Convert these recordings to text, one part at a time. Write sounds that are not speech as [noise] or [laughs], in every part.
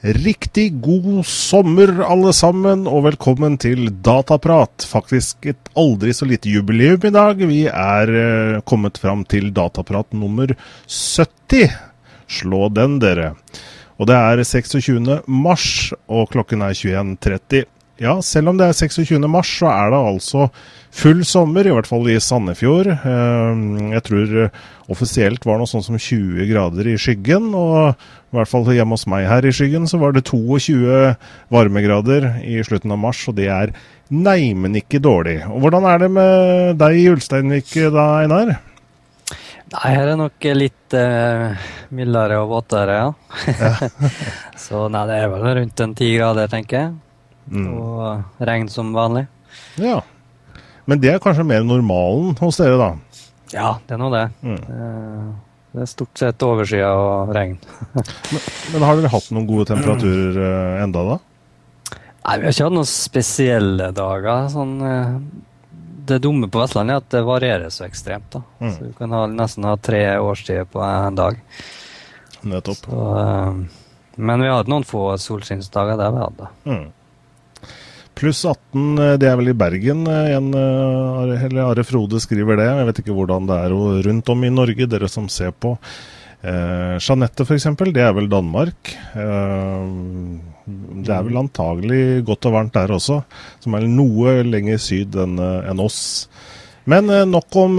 Riktig god sommer, alle sammen, og velkommen til Dataprat. Faktisk et aldri så lite jubileum i dag. Vi er eh, kommet fram til Dataprat nummer 70. Slå den, dere. Og det er 26. mars, og klokken er 21.30. Ja, selv om det er 26. mars, så er det altså full sommer, i hvert fall i Sandefjord. Eh, jeg tror offisielt var det noe sånn som 20 grader i skyggen, og i hvert fall hjemme hos meg her i skyggen så var det 22 varmegrader i slutten av mars, og det er neimen ikke dårlig. Og Hvordan er det med deg i Ulsteinvik da, Einar? Nei, her er nok litt eh, mildere og våtere, ja. ja. [laughs] så nei, det er vel rundt en ti grader, tenker jeg. Mm. Og regn som vanlig. Ja. Men det er kanskje mer normalen hos dere, da? Ja, det er nå det. Mm. Det er stort sett overskya og regn. [laughs] men, men, har dere hatt noen gode temperaturer uh, enda da? Nei, Vi har ikke hatt noen spesielle dager. Sånn, uh, det dumme på Vestlandet er at det varierer så ekstremt. da. Mm. Så Du kan ha, nesten ha tre årstider på en dag. Nettopp. Så, men vi har hatt noen få solskinnsdager. Det har vi hatt. Mm. Pluss 18, eh, det er vel i Bergen. Eh, en, eh, eller Are Frode skriver det. Jeg vet ikke hvordan det er rundt om i Norge, dere som ser på. Eh, Jeanette f.eks., det er vel Danmark. Eh, det er vel antagelig godt og varmt der også, som er noe lenger syd enn en oss. Men nok om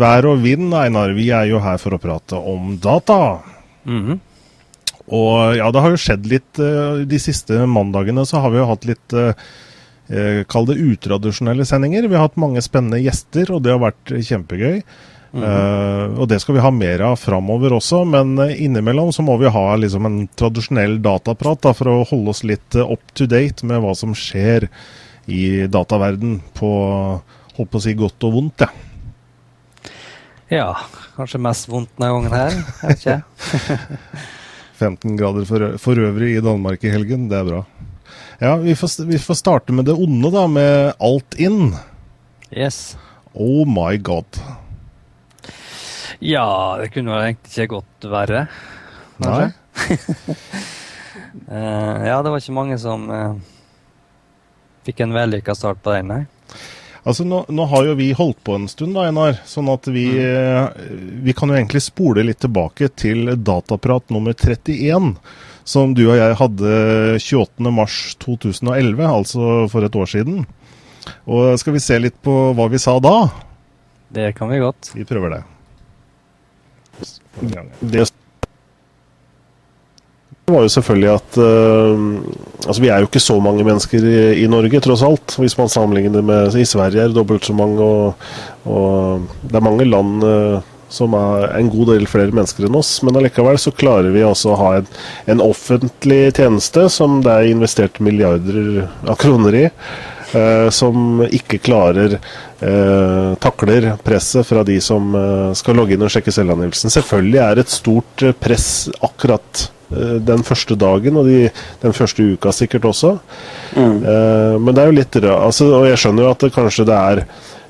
vær og vind, Einar. Vi er jo her for å prate om data. Mm -hmm. Og ja, det har jo skjedd litt de siste mandagene, så har vi jo hatt litt eh, kall det utradisjonelle sendinger. Vi har hatt mange spennende gjester, og det har vært kjempegøy. Mm. Uh, og det skal vi ha mer av framover også, men uh, innimellom så må vi ha liksom en tradisjonell dataprat da, for å holde oss litt up to date med hva som skjer i dataverden på holdt på å si godt og vondt. Ja. ja, kanskje mest vondt denne gangen her. Jeg vet ikke. [laughs] [laughs] 15 grader for, for øvrig i Danmark i helgen, det er bra. Ja, vi får, vi får, starte med det onde, da, med alt in. Yes. Oh my god. Ja, det kunne vel egentlig ikke gått verre. Nei. uh, [laughs] ja, det var ikke mange som uh, fikk en vellykka start på den, nei. Altså, nå, nå, har jo vi holdt på en stund, da, Einar. Sånn at vi, mm. Eh, vi kan jo egentlig spole litt tilbake til dataprat nummer 31 som du og jeg hadde 28.3.2011, altså for et år siden. Og skal vi se litt på hva vi sa da? Det kan vi godt. Vi prøver det. Det var jo selvfølgelig at uh, altså Vi er jo ikke så mange mennesker i, i, Norge, tross alt. Hvis man sammenligner det med i Sverige er det dobbelt så mange. Og, og det er mange land uh, som er en god del flere mennesker enn oss. Men allikevel så klarer vi også å ha en, en offentlig tjeneste som det er investert milliarder av kroner i. Eh, som ikke klarer eh, takler presset fra de som eh, skal logge inn og sjekke selvangivelsen. Selvfølgelig er det et stort eh, press akkurat eh, den første dagen og de, den første uka sikkert også. Mm. Eh, men det er jo litt rart. Altså, og jeg skjønner jo at det, kanskje det er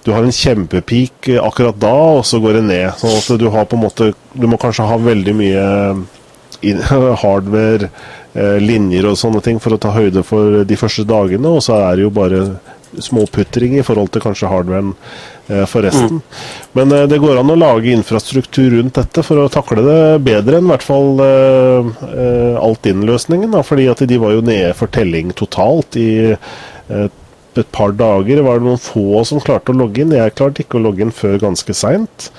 du har en kjempepeak akkurat da, og så går det ned. sånn at du har på en måte Du må kanskje ha veldig mye [laughs] hardware, eh, linjer og sånne ting for å ta høyde for de første dagene, og så er det jo bare småputring i forhold til kanskje hardwaren forresten. for resten. Mm. Men eh, det går an å lage infrastruktur rundt dette for å takle det bedre enn i hvert fall Alt-in-løsningen. fordi at de var jo nede for telling totalt i et par dager var det noen få som klarte å logge inn. Jeg klarte ikke å logge inn før ganske seint.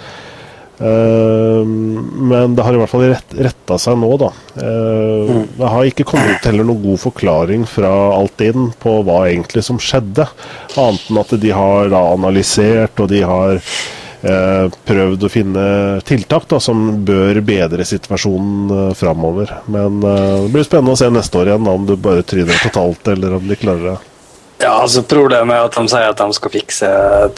Uh, men det har i hvert fall rett, retta seg nå, da. Uh, det har ikke kommet heller noen god forklaring fra Altinn på hva egentlig som skjedde. Annet enn at de har da analysert og de har uh, prøvd å finne tiltak da, som bør bedre situasjonen uh, framover. Men det blir spennende å se neste år igjen da, om du bare tryner totalt, eller om de klarer det. Ja, altså Problemet er at de sier at de skal fikse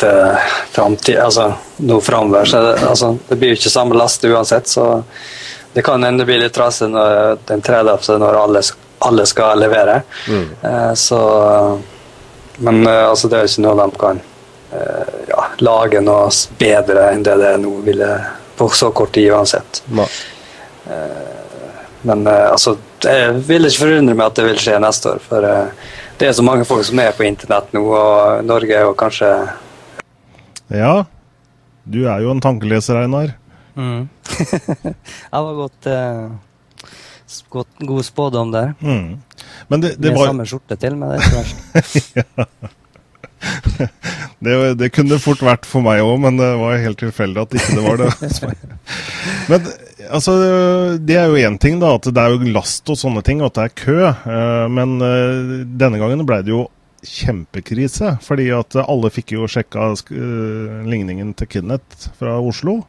til framtid, altså noe framover. Så det, altså, det blir jo ikke samme last uansett, så det kan hende det blir litt trasig den 30. når alle, alle skal levere. Mm. Eh, så Men uh, altså, det er ikke noe de kan eh, ja, lage noe bedre enn det det nå ville på så kort tid uansett. Uh, men altså, jeg vil ikke forundre meg at det vil skje neste år. For det er så mange folk som er på internett nå, og Norge er jo kanskje Ja, du er jo en tankeleser, Einar. Mm. [laughs] det var godt, godt, god spådom der. Mm. Men det, det Med var samme skjorte til, men det er ikke verst. [laughs] ja. det, det, kunne fort vært for meg òg, men det var helt tilfeldig at ikke det var det. [laughs] men altså, det er jo én ting, da, at det er jo last og sånne ting, og at det er kø. Eh, men eh, denne gangen ble det jo kjempekrise, fordi at alle fikk jo sjekka eh, ligningen til Kenneth fra Oslo.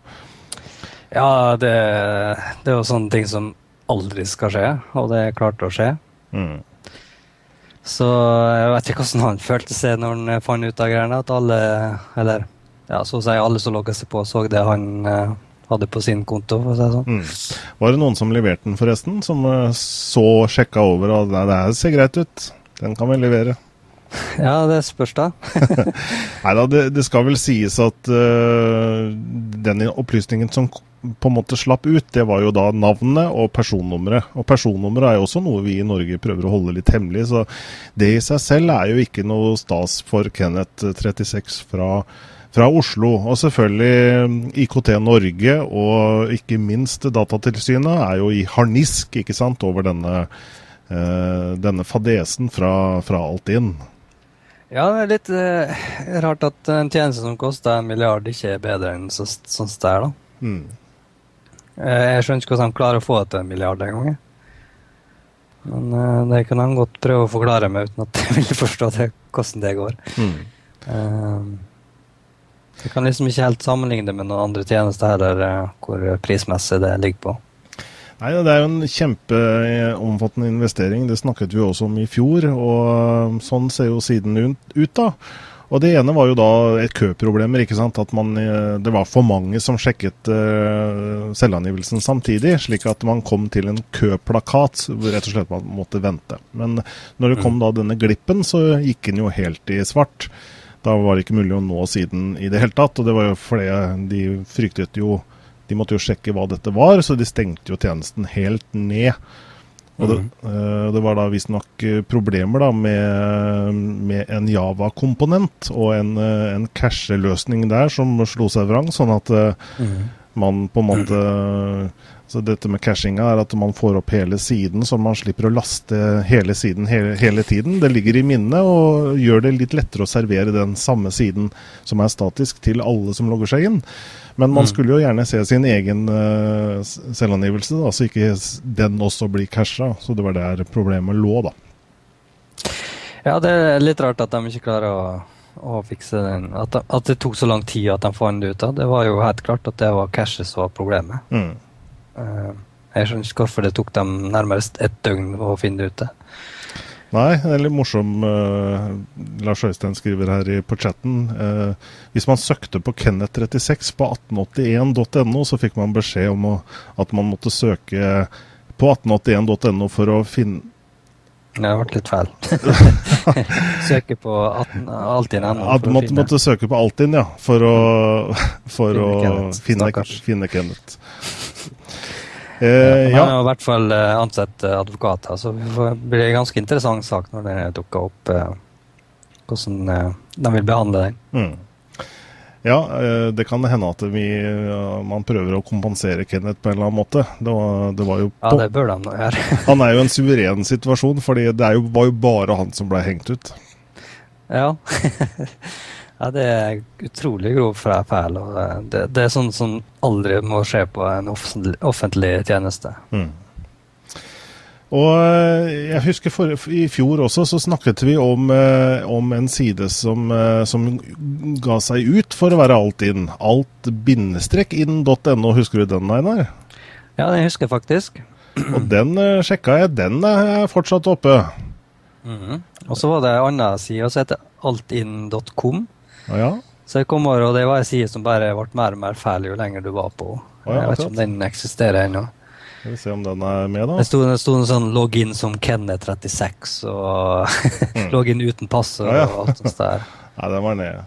Ja, det, det er jo sånne ting som aldri skal skje, og det klarte å skje. Mm. Så jeg vet ikke hvordan han følte seg når han fant ut av greiene. At alle, eller ja, så å si alle som logga seg på, så det han hadde på sin konto. for å si sånn. Mm. Var det noen som leverte den, forresten? Som uh, så sjekka over og det her ser greit ut, den kan vi levere? Ja, det spørs da. [laughs] nei da, det, det, skal vel sies at uh, den opplysningen som på en måte slapp ut, det var jo da navnet og personnummeret. Og personnummeret er jo også noe vi i Norge prøver å holde litt hemmelig, så det i seg selv er jo ikke noe stas for Kenneth 36 fra, fra Oslo. Og selvfølgelig mm, IKT Norge og ikke minst Datatilsynet er jo i harnisk ikke sant, over denne, eh, denne fadesen fra, fra Altinn. Ja, det er litt eh, rart at en tjeneste som koster en milliard, ikke er bedre enn sånn som det er, da. Mm. Eh, jeg skjønner ikke hvordan de klarer å få det til en milliard en gang. Men uh, det kan han godt prøve å forklare meg uten at [laughs] jeg vil forstå det, hvordan det går. Mm. Jeg kan liksom ikke helt sammenligne det med noen andre tjenester heller, uh, hvor prismessig det ligger på. Nei, Det er jo en kjempeomfattende investering. Det snakket vi også om i fjor. og Sånn ser jo siden ut. da. Og Det ene var jo da et køproblemer. ikke sant? At man, eh, det var for mange som sjekket uh, selvangivelsen samtidig, slik at man kom til en køplakat hvor rett og slett man måtte vente. Men når det kom mm. da denne glippen, så gikk den jo helt i svart. Da var det ikke mulig å nå siden i det hele tatt. Og det var jo fordi de fryktet jo De måtte jo sjekke hva dette var, så de stengte jo tjenesten helt ned. Og det, uh, det var da visstnok eh, problemer da med, med en Java-komponent og en, eh, en cache-løsning der som slo seg vrang, sånn at mm. man på en måte Så dette med cashinga er at man får opp hele siden, så man slipper å laste hele siden hele, hele tiden. Det ligger i minnet og gjør det litt lettere å servere den samme siden som er statisk, til alle som logger seg inn. Men man mm. skulle jo gjerne se sin egen uh, selvangivelse, da, så ikke den også blir casha. Så det var der problemet lå, da. Ja, det er litt rart at de ikke klarer å, å fikse den. At, at, det tok så lang tid at de fant det ut av. Det var jo helt klart at det var cashet som var problemet. Mm. Uh, jeg skjønner ikke hvorfor det tok dem nærmest ett døgn å finne ut. Det. Nei, det er litt morsom uh, Lars Øystein skriver her i, på chatten. Uh, hvis man søkte på Kenneth36 på 1881.no, så fikk man beskjed om å, at man måtte søke på 1881.no for å finne det ble litt feil. [laughs] søke på Altinn At man måtte, måtte, søke på Altinn, ja. For å, [laughs] for finne, å Kenneth. finne, finne Kenneth. Eh, ja. Han har i hvert fall eh, ansett eh, advokater, så det blir en ganske interessant sak når det dukker opp hvordan de vil behandle den. Mm. Ja, det kan hende at vi, man prøver å kompensere Kenneth på en eller annen måte. Det var, det var jo på, ja, det bør de gjøre. [laughs] han er jo en suveren situasjon, for det jo, var jo bare han som ble hengt ut. Ja. [laughs] Ja, det er utrolig grov feil. og det, det, er sånn som aldri må skje på en offentlig, offentlig tjeneste. Mm. Og eh, jeg husker for, I fjor også så snakket vi om, eh, om en side som, eh, som, ga seg ut for å være Altinn. Alt-inn.no, husker du den, Einar? Ja, den husker jeg faktisk. Og den sjekka jeg. Den er fortsatt oppe. Mm -hmm. Og så var det ei anna side som heter altinn.com. Ah, ja. Så jeg kom over, og det var en side som bare ble mer og mer fæl jo lenger du var på. Ah, ja, jeg vet ikke om den eksisterer ennå. Skal vi se om den er med, da. Det sto, det sto en sånn login som Kenneth36 og mm. [laughs] login uten passord ja, ja. og alt sånt der. [laughs] Nei, den var nede.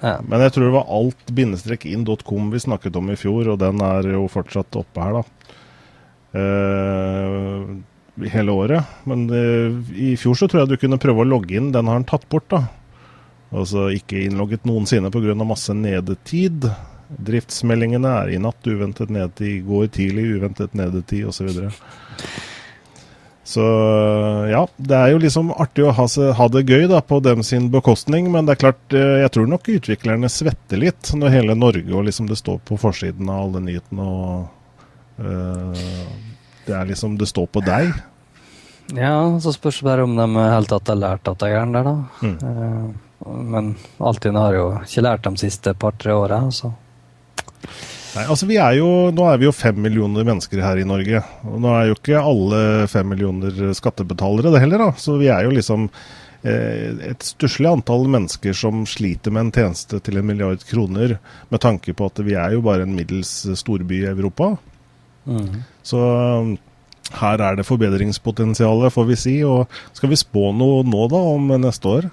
Ja. Men jeg tror det var alt-inn.com vi snakket om i fjor, og den er jo fortsatt oppe her, da. Uh, hele året. Men uh, i fjor så tror jeg du kunne prøve å logge inn. Den har den tatt bort, da. Altså ikke innlogget noensinne pga. masse nedetid. Driftsmeldingene er i natt uventet nedetid, i går tidlig uventet nedetid osv. Så, så ja, det er jo liksom artig å ha, ha, det gøy da, på dem sin bekostning, men det er klart, eh, jeg tror nok utviklerne svetter litt når hele Norge og liksom det står på forsiden av alle nyhetene og uh, Det er liksom Det står på deg. Ja, så spørs det bare om de helt tatt har lært at det er der, da. Mm. Uh, men Altinn har jo ikke lært de siste par-tre åra. Så. Nei, altså vi er jo, Nå er vi jo fem millioner mennesker her i Norge. og Nå er jo ikke alle fem millioner skattebetalere det heller. da, Så vi er jo liksom eh, et stusslig antall mennesker som sliter med en tjeneste til en milliard kroner, med tanke på at vi er jo bare en middels storby i Europa. Mm. Så her er det forbedringspotensial, får vi si. og Skal vi spå noe nå da, om neste år?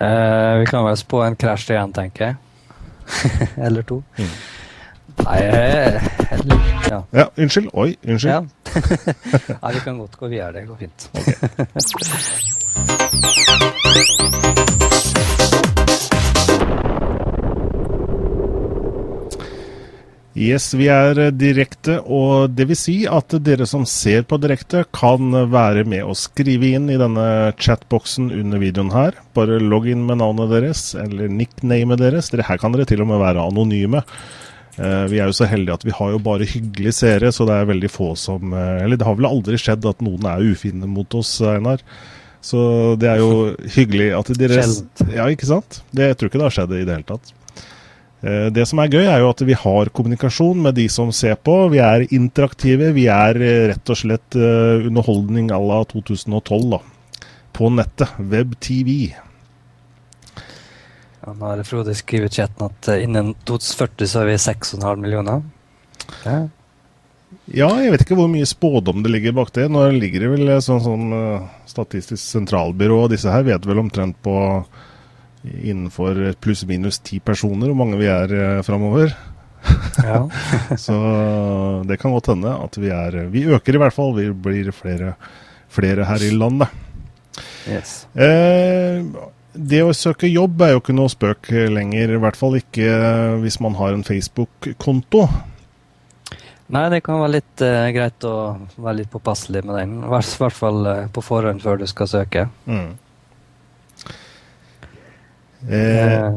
Eh, vi kan vel spå en krasj igjen, tenker jeg. [laughs] Eller to. Mm. Nei, eller, ja. ja. Unnskyld. Oi, unnskyld. Ja. [laughs] Nei, vi kan godt gå videre. Det går fint. Okay. [laughs] Yes, vi er direkte, og det vil si at dere som ser på direkte, kan være med å skrive inn i denne chatboksen under videoen her. Bare logg inn med navnet deres eller nicknamet deres. Dere, her kan dere til og med være anonyme. Eh, vi er jo så heldige at vi har jo bare hyggelige seere, så det er veldig få som eh, Eller det har vel aldri skjedd at noen er ufine mot oss, Einar. Så det er jo hyggelig at dere Sjeldent. Ja, ikke sant? Det, jeg tror ikke det har skjedd i det hele tatt. Eh, det som er gøy, er jo at vi har kommunikasjon med de som ser på. Vi er interaktive. Vi er eh, rett og slett eh, underholdning à la 2012 da. på nettet. Web-TV. Ja, nå har Frode skrevet i chatten at innen 2040 så er vi 6,5 millioner. Ja. ja. jeg vet ikke hvor mye spådom det ligger bak det. Nå ligger det vel sånn, sånn Statistisk sentralbyrå og disse her vet vel omtrent på innenfor pluss-minus ti personer, hvor mange vi er eh, framover. Ja. [laughs] så det kan godt hende at vi er Vi øker i hvert fall. Vi blir flere, flere her i landet. Yes. Eh, det å søke jobb er jo ikke noe spøk lenger. I hvert fall ikke hvis man har en Facebook-konto. Nei, det kan være litt eh, greit å være litt påpasselig med den. I hvert fall uh, på forhånd før du skal søke. Mm. Eh,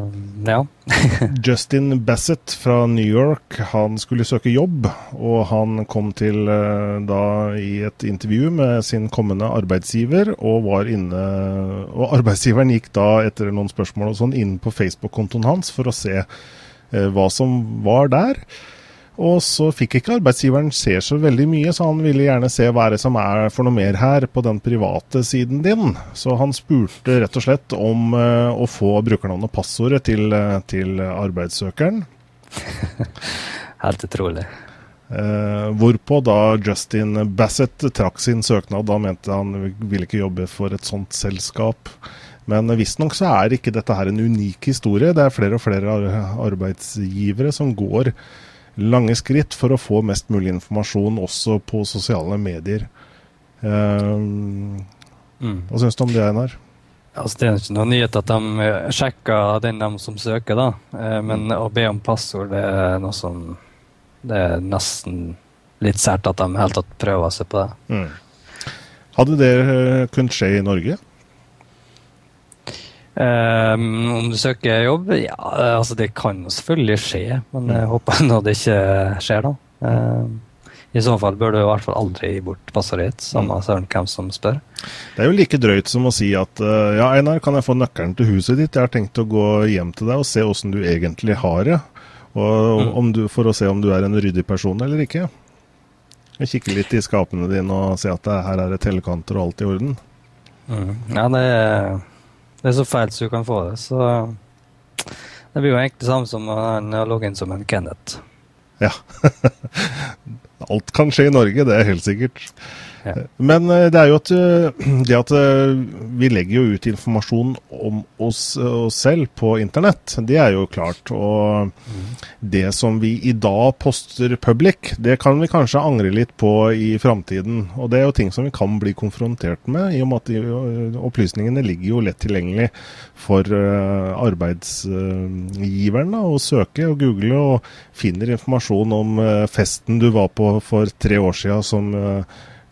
ja. [laughs] Justin Bassett fra New York han skulle søke jobb, og han kom til eh, da i et intervju med sin kommende arbeidsgiver, og var inne Og arbeidsgiveren gikk da etter noen spørsmål og sånn inn på Facebook-kontoen hans for å se eh, hva som var der. Og så fikk ikke arbeidsgiveren se så veldig mye, så han ville gjerne se hva det som er for noe mer her på den private siden din. Så han spurte rett og slett om uh, å få brukernavnet og passordet til, uh, til arbeidssøkeren. [laughs] Helt utrolig. Uh, hvorpå da Justin Bassett trakk sin søknad. Da mente han ville ikke jobbe for et sånt selskap. Men visstnok så er ikke dette her en unik historie. Det er flere og flere arbeidsgivere som går lange skritt for å få mest mulig informasjon også på sosiale medier. Um, mm. Hva syns du om det, Einar? Altså, det er ikke noe nyhet at de eh, sjekker den de som søker, da. Eh, men mm. å be om passord, det er noe som Det er nesten litt sært at de helt tatt prøver seg på det. Mm. Hadde det eh, kunnet skje i Norge? Um, om du søker jobb? Ja, altså det kan selvfølgelig skje, men jeg mm. håper nå det ikke skjer, da. Um, I så fall bør du i hvert fall aldri gi bort passordet ditt, samme mm. søren hvem som spør. Det er jo like drøyt som å si at uh, ja, Einar, kan jeg få nøkkelen til huset ditt? Jeg har tenkt å gå hjem til deg og se åssen du egentlig har det. Mm. du, for å se om du er en ryddig person eller ikke. Jeg kikker litt i skapene dine og ser at det, her er det tellekanter og alt i orden. Mm. Ja, det er det er så feil som du kan få det. Så det blir jo egentlig samme som å logge inn som en Kenneth. Ja. [laughs] Alt kan skje i Norge, det er helt sikkert. Ja. Men eh, det er jo at, eh, [clears throat] det at eh, vi legger jo ut informasjon om oss, oss, selv på internett, det er jo klart. Og det som vi i dag poster public, det kan vi kanskje angre litt på i framtiden. Og det er jo ting som vi kan bli konfrontert med, i og med at opplysningene ligger jo lett tilgjengelig for arbeidsgiveren å søke og google, og finner informasjon om festen du var på for tre år siden som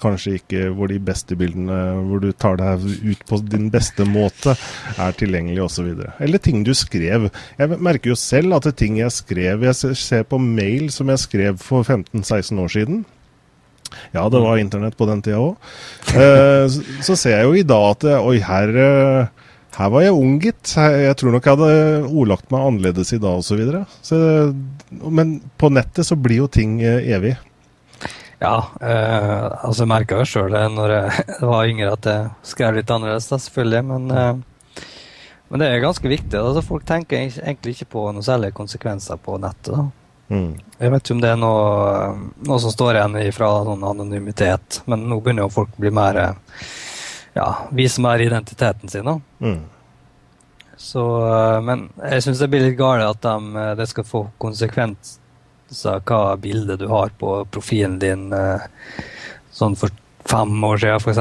kanskje ikke hvor de beste bildene hvor du tar deg ut på din beste måte, er tilgjengelig osv. Eller ting du skrev. Jeg merker jo selv at det ting jeg skrev Jeg ser på mail som jeg skrev for 15-16 år siden. Ja, det var internett på den tida òg. Eh, så ser jeg jo i dag at oi, her, eh, her var jeg ung, gitt. Jeg tror nok jeg hadde ordlagt meg annerledes i dag osv. Men på nettet så blir jo ting eh, evig. Ja, eh, altså jeg merka jo sjøl det når [laughs] jeg var yngre at jeg skrev litt annerledes, da, selvfølgelig. Men, eh, men, det er ganske viktig. Altså, folk tenker egentlig ikke på noen særlige konsekvenser på nettet. da. Mm. Jeg vet ikke om det er noe, noe som står igjen fra sånn anonymitet, men nå begynner jo folk å bli mer ja, vise mer identiteten sin. da. Mm. Så, eh, men jeg syns det blir litt galt at de, det skal få konsekvens så hva bildet du har på profilen din eh, sånn for fem år siden, f.eks.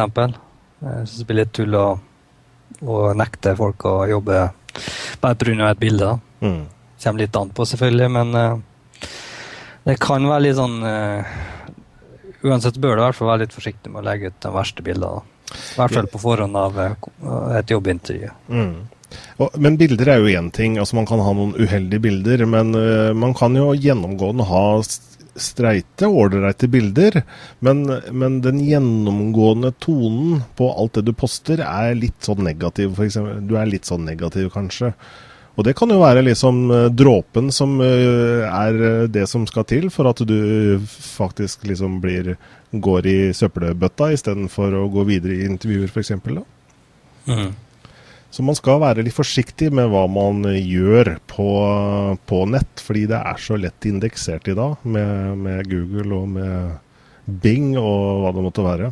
Jeg syns det blir litt tull å, å, nekte folk å jobbe bare pga. et bilde. Det Mm. Kommer litt an på, selvfølgelig, men uh, det kan være litt sånn Uansett bør du i hvert fall være litt forsiktig med å legge ut de verste bildene. I hvert fall på forhånd av et jobbintervju. Mm. Men bilder er jo én ting. altså Man kan ha noen uheldige bilder. Men uh, man kan jo gjennomgående ha streite, ålreite bilder. Men, men, den gjennomgående tonen på alt det du poster, er litt sånn negativ. For du er litt sånn negativ, kanskje. Og det kan jo være liksom uh, dråpen som uh, er det som skal til for at du faktisk liksom blir går i søppelbøtta istedenfor å gå videre i intervjuer, f.eks. Mm. Så man skal være litt forsiktig med hva man gjør på, på nett, fordi det er så lett indeksert i dag med, med, Google og med Bing og hva det måtte være.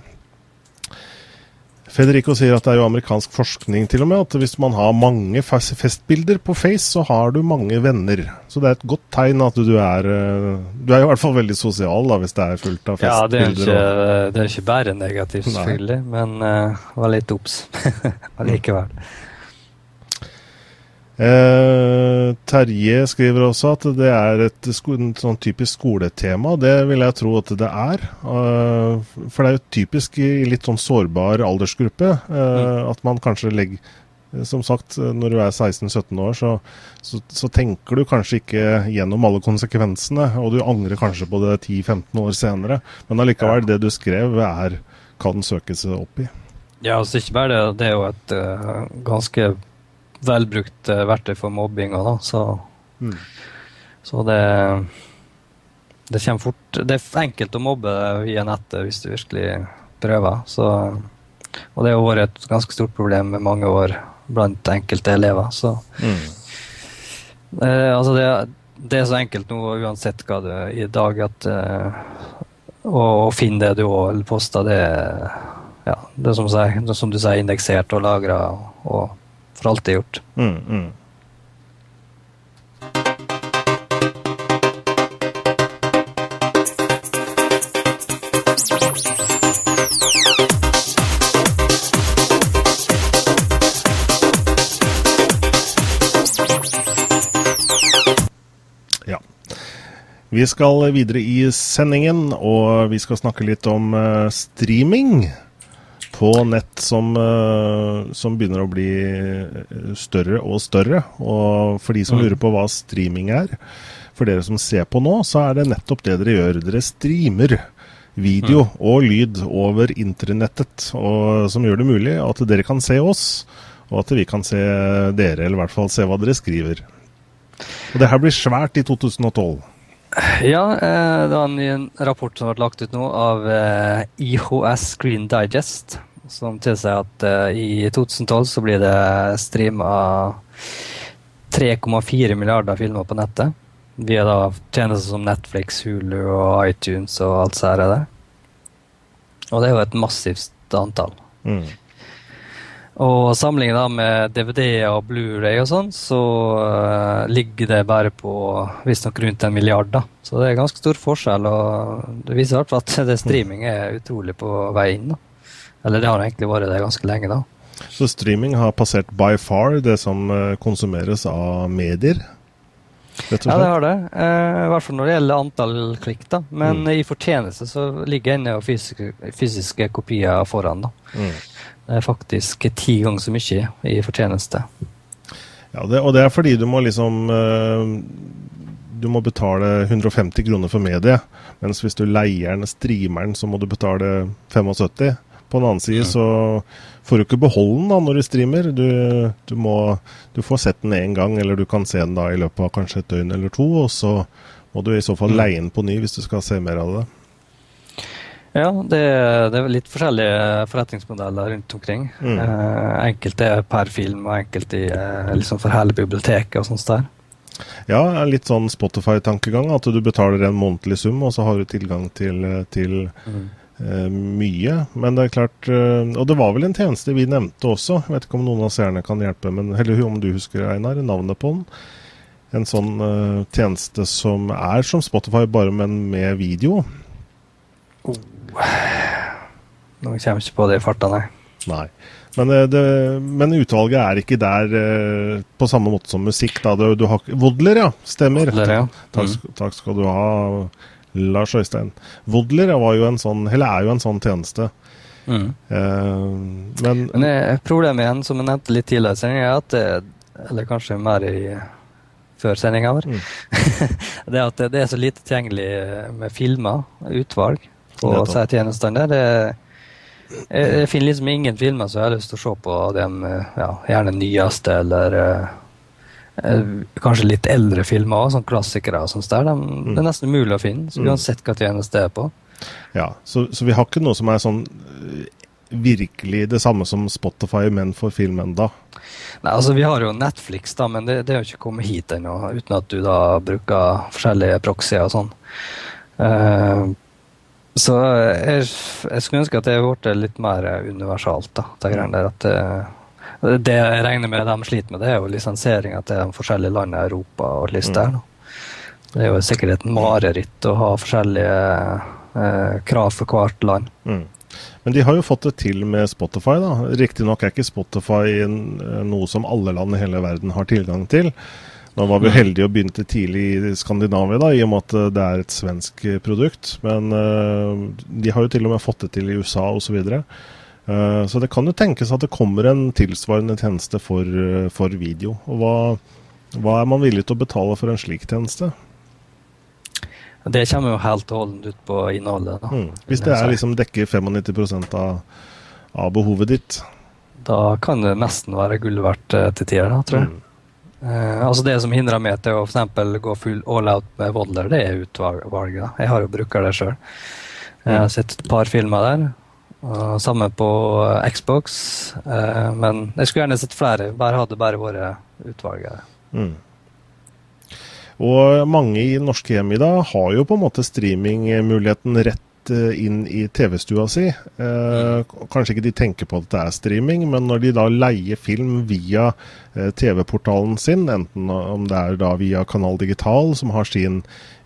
Federico sier at det er jo amerikansk forskning til og med, at hvis man har mange festbilder på Face, så har du mange venner. Så det er et godt tegn at du er Du er i hvert fall veldig sosial da, hvis det er fullt av festbilder. Ja, det er ikke, det er ikke bare negativt, selvfølgelig, Nei. men uh, var litt obs [laughs] allikevel. Eh, Terje skriver også at det er et sånn typisk skoletema. Det vil jeg tro at det er. Eh, for det er jo typisk i litt sånn sårbar aldersgruppe eh, mm. at man kanskje legger Som sagt, når du er 16-17 år, så, så, så, tenker du kanskje ikke gjennom alle konsekvensene, og du angrer kanskje på det 10-15 år senere. Men allikevel, det du skrev, er, kan søkes opp i. Ja, altså ikke bare det. Det er jo et uh, ganske velbrukt uh, verktøy for mobbinga, da, så, mm. så det det kommer fort Det er enkelt å mobbe via nettet hvis du virkelig prøver. Så, og det har vært et ganske stort problem med mange år blant enkelte elever. Så mm. eh, altså det, det, er så enkelt nå uansett hva er i dag, at eh, å, å, finne det du òg poster, det, ja, det som, som, du sier, indeksert og lagra. Og, for alt det er gjort. Mm, mm. Vi skal videre i sendingen, og vi skal snakke litt om uh, streaming på nett som, uh, som, begynner å bli eh, større og større. Og for de som mm. lurer på hva streaming er, for dere som ser på nå, så er det nettopp det dere gjør. Dere streamer video mm. og lyd over internettet, og, som gjør det mulig at dere kan se oss, og at vi kan se dere, eller i hvert fall se hva dere skriver. Og det her blir svært i 2012. Ja, eh, det var en ny rapport som ble lagt ut nå av eh, IHS Screen Digest, som tilsier at eh, i 2012 så blir det streama 3,4 milliarder filmer på nettet. via da tjenester som Netflix, Hulu og iTunes og alt så er. Og det er jo et massivt antall. Mm. Og sammenlignet med DVD og Blu-ray og sånn, så uh, ligger det bare på visstnok rundt en milliard. da. Så det er ganske stor forskjell, og det viser i hvert fall at det streaming er utrolig på vei inn. da. Eller det har egentlig vært det ganske lenge, da. Så streaming har passert by far det som uh, konsumeres av medier? Ja, det har det. Eh, I hvert fall når det gjelder antall klikk. da. Men mm. i fortjeneste så ligger ennå fysiske, fysiske kopier foran. da. Mm. Det er faktisk ti ganger så mye i fortjeneste. Ja, det, og det er fordi du må liksom uh, Du må betale 150 kroner for mediet. Mens hvis du leier den, streamer den, så må du betale 75. På den annen side mm. så får du ikke beholde den da når du streamer. Du, du, må, du får sett den én gang, eller du kan se den da i løpet av kanskje et døgn eller to. Og så må du i så fall mm. leie den på ny hvis du skal se mer av det. Ja, det, det, er litt forskjellige forretningsmodeller rundt omkring. Mm. Eh, enkelte er per film, og enkelte er liksom for hele biblioteket og sånt der. Ja, litt sånn Spotify-tankegang. At du betaler en månedlig sum, og så har du tilgang til, til mm. Eh, mye. Men det er klart eh, Og det var vel en tjeneste vi nevnte også. Jeg vet ikke om noen av seerne kan hjelpe, men, eller om du husker, Einar, navnet på den. En sånn uh, tjeneste som er som Spotify, bare men med video. Oh. Nå kommer jeg ikke på det i farta, nei. nei. Men, eh, det, men, utvalget er ikke der eh, på samme måte som musikk. Da. Du, du har, Wodler, ja. Stemmer. Wodler, ja. Mm. Takk, takk, skal du ha, Lars Øystein. Vodler var jo en sånn, eller er jo en sånn tjeneste. Mm. Uh, men, men problemet igjen, som jeg nevnte litt tidligere, er at det, eller kanskje mer i før sendinga vår, mm. [laughs] det er at det, det, er så lite tilgjengelig med filmer, utvalg på disse tjenestene. Det, jeg, jeg, finner liksom ingen filmer som jeg har lyst til å se på, de ja, gjerne nyeste eller eh, kanskje litt eldre filmer, sånn klassikere og sånt der. De, mm. Det er nesten umulig å finne, så uansett hva tjeneste det er på. Ja, så, så, vi har ikke noe som er sånn eh, virkelig det samme som Spotify, men for film enda. Nei, altså Vi har jo Netflix, da, men det, det har ikke kommet hit ennå, uten at du da bruker forskjellige proxyer og sånn. Uh, så jeg, jeg, skulle ønske at det ble litt mer universalt. da, det der at det, det jeg regner med de sliter med, det er jo lisensieringa til de forskjellige landene i Europa. og der. Mm. Det er jo sikkert et mareritt å ha forskjellige eh, krav for hvert land. Mm. Men de har jo fått det til med Spotify. da. Riktignok er ikke Spotify noe som alle land i hele verden har tilgang til. Nå var vi heldige og begynte tidlig i Skandinavia, da, i og med at eh, det er et svensk eh, produkt. Men uh, de har jo til og med fått det til i USA osv. Så, videre. uh, så det kan jo tenkes at det kommer en tilsvarende tjeneste for, uh, for video. Og hva, hva, er man villig til å betale for en slik tjeneste? Det kommer jo helt og holdent ut på innholdet. Da. Mm. Hvis det er liksom dekker 95 av, av behovet ditt? Da kan det nesten være gull verdt til tider, da, tror jeg. Mm. Eh, altså Det som hindrer meg til å for eksempel, gå full all out med Vodler, det er utvalget. Jeg har jo bruker det sjøl. Jeg har sett et par filmer der. Samme på uh, Xbox. Uh, men jeg skulle gjerne sett flere. Bare hadde bare vært utvalget. Mm. Og mange i norske hjem i dag har jo på en måte streamingmuligheten rett Eh, inn i TV-stua si. Eh, kanskje ikke de tenker på at det er streaming, men når de da leier film via eh, TV-portalen sin, enten om det er da via Kanal Digital, som har sin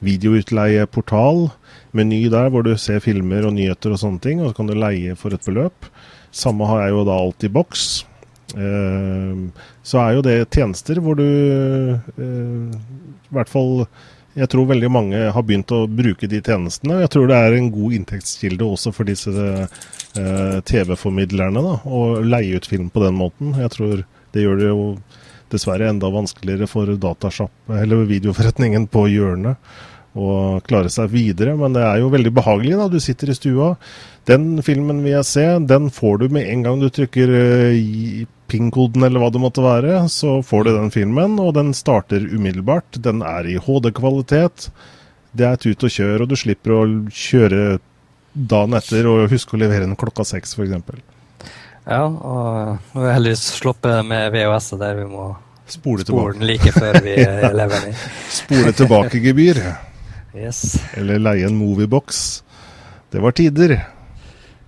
videoutleieportal, meny der hvor du ser filmer og nyheter og sånne ting, og så kan du leie for et beløp. Samme har jeg jo da alltid boks. Eh, så er jo det tjenester hvor du eh, i hvert fall jeg tror veldig mange har begynt å bruke de tjenestene. Jeg tror det er en god inntektskilde også for disse eh, TV-formidlerne da, å leie ut film på den måten. Jeg tror det gjør det jo dessverre enda vanskeligere for datashop, eller videoforretningen på hjørnet å klare seg videre. Men det er jo veldig behagelig. da, Du sitter i stua. Den filmen vil jeg se, den får du med en gang du trykker uh, PIN-koden eller hva det måtte være, så får du den filmen, og den starter umiddelbart. Den er i HD-kvalitet. Det er tut og kjør, og du slipper å kjøre dagen etter og huske å levere den klokka seks, f.eks. Ja, og nå har vi heldigvis sluppet med VHS-et der vi må Spole spole den like før vi [laughs] lever den i. Spole tilbake-gebyr. Yes. Eller leie en moviebox. Det var tider.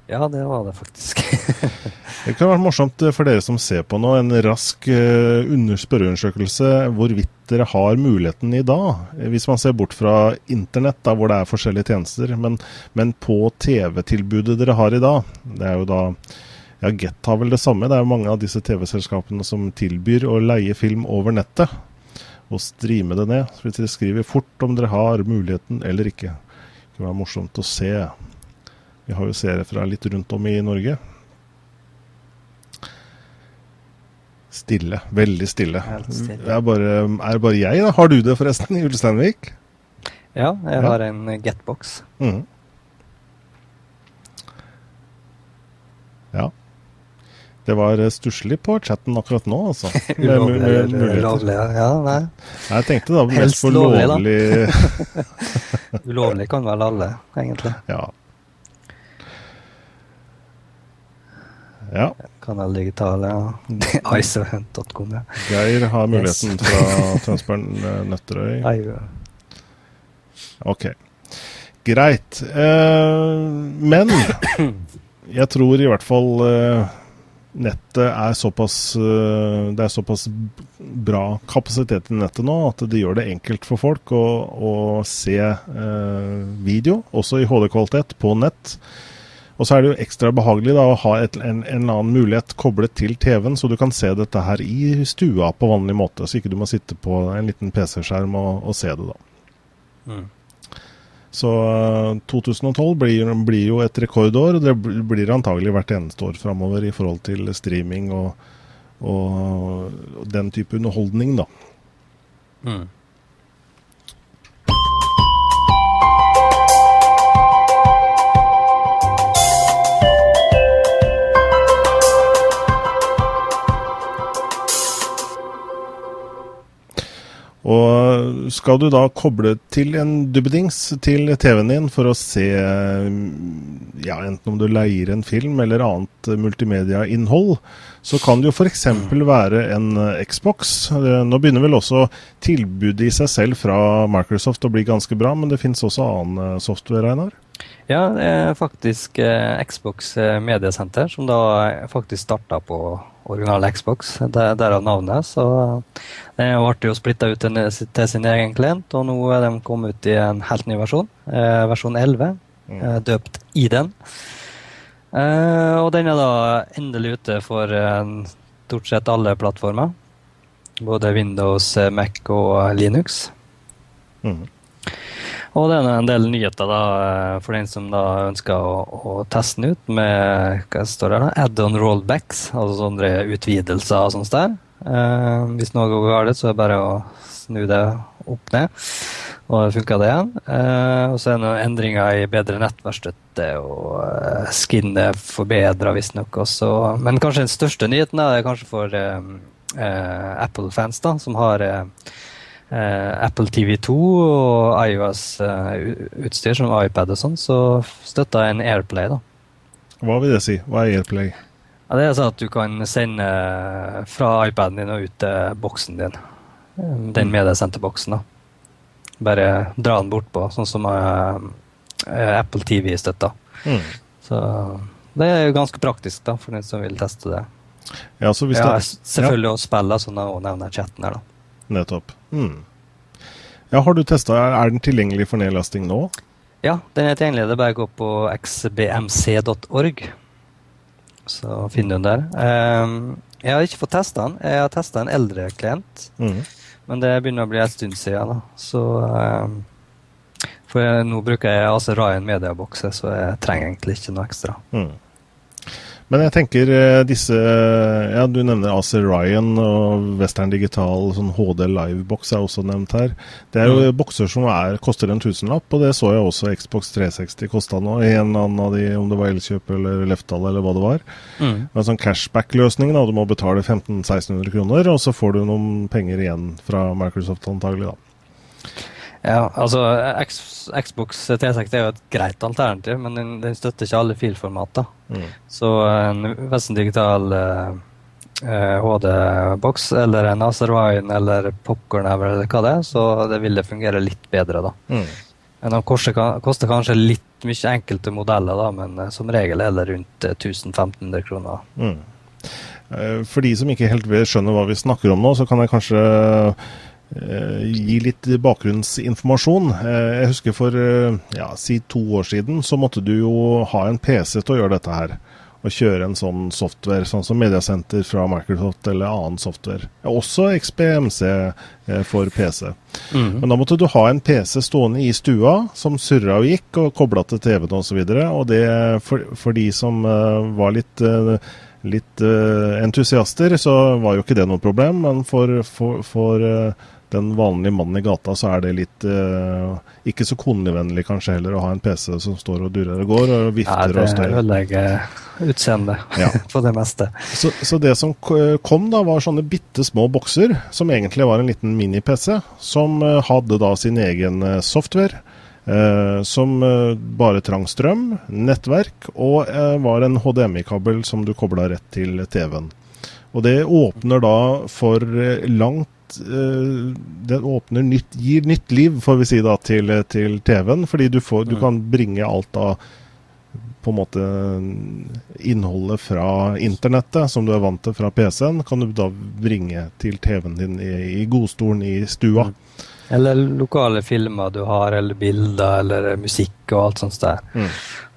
Ja, det var det faktisk. [laughs] Det kan være morsomt for dere som ser på nå, en rask uh, spørreundersøkelse hvorvidt dere har muligheten i dag. Hvis man ser bort fra internett, da, hvor det er forskjellige tjenester. Men, men på TV-tilbudet dere har i dag, det er jo da ja, Get har vel det samme. Det er jo mange av disse TV-selskapene som tilbyr å leie film over nettet og streame det ned. Så dere skriver fort om dere har muligheten eller ikke. Det kan være morsomt å se. Vi har jo seere fra litt rundt om i Norge. Stille. Veldig stille. stille. Det er bare, er det bare jeg, da? Har du det forresten, i Ulsteinvik? Ja, jeg har en Getbox. Mm. Ja. Det var stusslig på chatten akkurat nå, altså. [laughs] ulovlig? Ja, nei. Jeg tenkte da mest på lovlig, lovlig [laughs] Ulovlig kan vel alle, egentlig. Ja. Ja. Kanal Digital, ja. Icehunt.com, ja. Geir har muligheten fra Tønsberg Nøtterøy. Nøtterøy. ja. Ok. Greit. Eh, men jeg tror i hvert fall eh, nettet er såpass eh, Det er såpass bra kapasitet i nettet nå at det gjør det enkelt for folk å, å se eh, video, også i HD-kvalitet, på nett. Og så er det jo ekstra behagelig da, å ha et, en, en annen mulighet koblet til TV-en, så du kan se dette her i stua på vanlig måte, så ikke du må sitte på en liten PC-skjerm og, og se det, da. Mm. Så eh, 2012 blir, blir jo et rekordår. og Det blir antagelig hvert eneste år framover i forhold til streaming og, og, og den type underholdning, da. Mm. Og skal du da koble til en dubbedings til TV-en din for å se ja, enten om du leier en film eller annet multimediainnhold, så kan det jo f.eks. være en eh, Xbox. Eh, Nå begynner vel også tilbudet i seg selv fra Microsoft å bli ganske bra, men det fins også annen eh, software, Einar? Ja, det er faktisk Xbox Mediesenter, som da faktisk starta på original Xbox. Der, derav navnet. Så den ble jo splitta ut til, til sin egen klient, og nå er de kommet ut i en helt ny versjon. Eh, versjon 11, eh, døpt Eden. Eh, og den er da endelig ute for eh, stort sett alle plattformer. Både Windows, eh, Mac og eh, Linux. Mhm. Og det er en del nyheter da, eh, for den som da ønsker å, å teste den ut med hva står det da? add-on rollbacks, altså sånne utvidelser og sånt der. Eh, hvis noe går galt, så er det bare å snu det opp ned, og funker det igjen. Eh, og så er det noen endringer i bedre nettverkstøtte, og eh, skinnet forbedra visstnok også. Men kanskje den største nyheten er kanskje for eh, eh, Apple-fans, da, som har eh, Apple TV2 og iOS-utstyr som iPad og sånn, så støtter en Airplay. da. Hva vil det si? Hva er Airplay? Ja, det er sånn at du kan sende fra iPaden din og ut til boksen din. Den mediesendte boksen. da. Bare dra den bortpå, sånn som eh, eh, Apple TV støtter. Mm. Så det er jo ganske praktisk da, for den som vil teste det. Ja, Ja, selvfølgelig å spille, som jeg også nevner chatten her. da. Nettopp. Mm. Ja, har du testa Er den tilgjengelig for nedlasting nå? Ja, den er tilgjengelig. Det er bare å gå på xbmc.org, så finner du den der. Ehm, jeg har ikke fått testa den. Jeg har testa en eldre klient, Mm. men det begynner å bli en stund siden. Da. Så ehm, For jeg, nå bruker jeg altså Ryan Mediabokse, så jeg trenger egentlig ikke noe ekstra. Mm. Men jeg tenker eh, disse Ja, du nevner Acer Ryan og Western Digital sånn HD Livebox er også nevnt her. Det er jo bokser som er, koster en tusenlapp, og det så jeg også Xbox 360 kosta nå. En annen av de, om det var Elkjøp eller Leftdal eller hva det var. Mm. Det En sånn cashback-løsning. da, Du må betale 1500-1600 kroner, og så får du noen penger igjen fra Microsoft antagelig da. Ja, altså Xbox 360 er jo et greit alternativ, men den, den støtter ikke alle filformater. Mm. Så en Vesten Digital eh, HD-boks eller en Acervine eller popkorn eller hva det er, så det vil det fungere litt bedre, da. Mm. Men de koster, kanskje litt mye enkelte modeller, da, men som regel er det rundt 1500 kroner. Mm. For de som ikke helt skjønner hva vi snakker om nå, så kan jeg kanskje Eh, gi litt bakgrunnsinformasjon. Eh, jeg husker for eh, ja, si to år siden så måtte du jo ha en PC til å gjøre dette her. Og kjøre en sånn software, sånn som Mediasenter fra Microsoft eller annen software. Også XPMC for PC. Mm. Men da måtte du ha en PC stående i stua som surra og gikk, og kobla til TV-en osv. Og, så og det for, for de som var litt litt entusiaster, så var jo ikke det noe problem. Men for, for, for den vanlige mannen i gata, så er det litt uh, ikke så kundevennlig kanskje heller å ha en PC som står og durrer og går og vifter ja, og støyer. Det ødelegger utseendet ja. [laughs] på det meste. Så, så, det som kom, da, var sånne bitte små bokser, som egentlig var en liten mini-PC, som uh, hadde da sin egen uh, software. som bare trang strøm, nettverk, og var en HDMI-kabel som du kobla rett til TV-en. Og det åpner da for langt uh, den åpner nytt, gir nytt liv, får vi si da, til, til TV-en. Fordi du, får, du, mm. kan bringe alt av på en måte innholdet fra internettet, som du er vant til fra PC-en, kan du da bringe til TV-en din i, i, godstolen i stua. Mm. Eller lokale filmer du har, eller bilder, eller musikk og alt sånt der. Mm.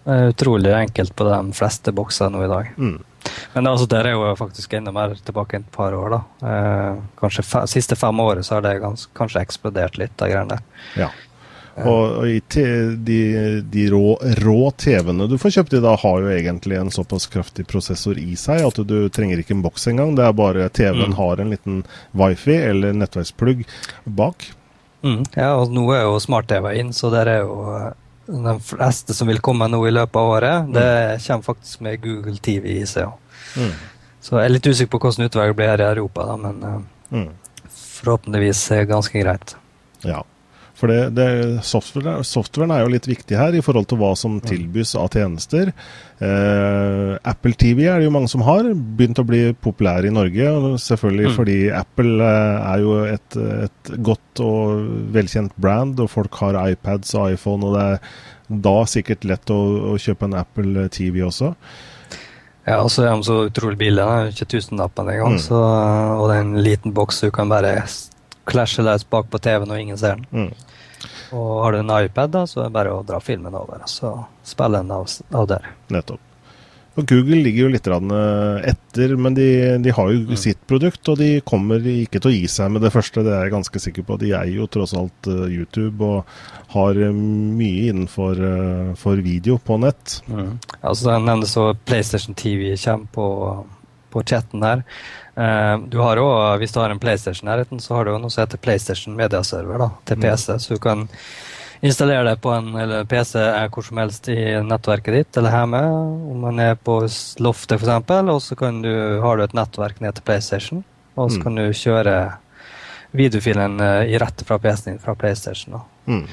Det er utrolig enkelt på de fleste bokser nå i dag. Mm. Men altså, det er jo faktisk enda mer tilbake et par år. da. Eh, kanskje fe siste fem året så har det gans, kanskje eksplodert litt, de greiene der. Ja. Og, og de, de, rå, rå TV-ene du får kjøpt i dag, har jo egentlig en såpass kraftig prosessor i seg at du trenger ikke en boks engang. Det er bare TV-en mm. har en liten wifi eller nettverksplugg bak. Mm. Ja, og nå er jo smart-TV inn, så der er jo de fleste som vil komme nå i løpet av året, det mm. kommer faktisk med Google TV i seg. Mm. Så jeg er litt usikker på hvordan utvalget blir her i Europa, da, men uh, mm. forhåpentligvis ganske greit. Ja, for det, det, software, softwaren er jo litt viktig her i forhold til hva som tilbys av tjenester. Eh, Apple TV er det jo mange som har, begynt å bli populær i Norge. Selvfølgelig mm. fordi Apple eh, er jo et, et, godt og velkjent brand, og folk har iPads og iPhone, og det er da sikkert lett å, å kjøpe en Apple TV også. Ja, og så er de så utrolig billige. Det er ikke tusenlappen engang. Mm. Og det er en liten boks du kan bare klasje løs bak på TV-en og ingen ser den. Mm. Og har du en iPad, da, så er det bare å dra filmen over. Så spille den av, av der. Nettopp. Og Google ligger jo litt eh, etter, men de, de har jo mm. sitt produkt, og de kommer ikke til å gi seg med det første. Det er jeg ganske sikker på. De eier jo tross alt uh, YouTube og har uh, mye innenfor video på nett. Mm. Altså, jeg nevnte så PlayStation TV kommer på, på chatten her. Uh, du har også, Hvis du har en Playstation-nærheten, så har du noe som heter PlayStation Mediaserver da, til PC. Mm. Så du kan installere det på en PC hvor som helst i nettverket ditt eller hjemme. Om man er på loftet f.eks., og så du, har du et nettverk ned til PlayStation. Og så mm. kan du kjøre videofilen uh, i rette fra PC-en din fra PlayStation. Mm.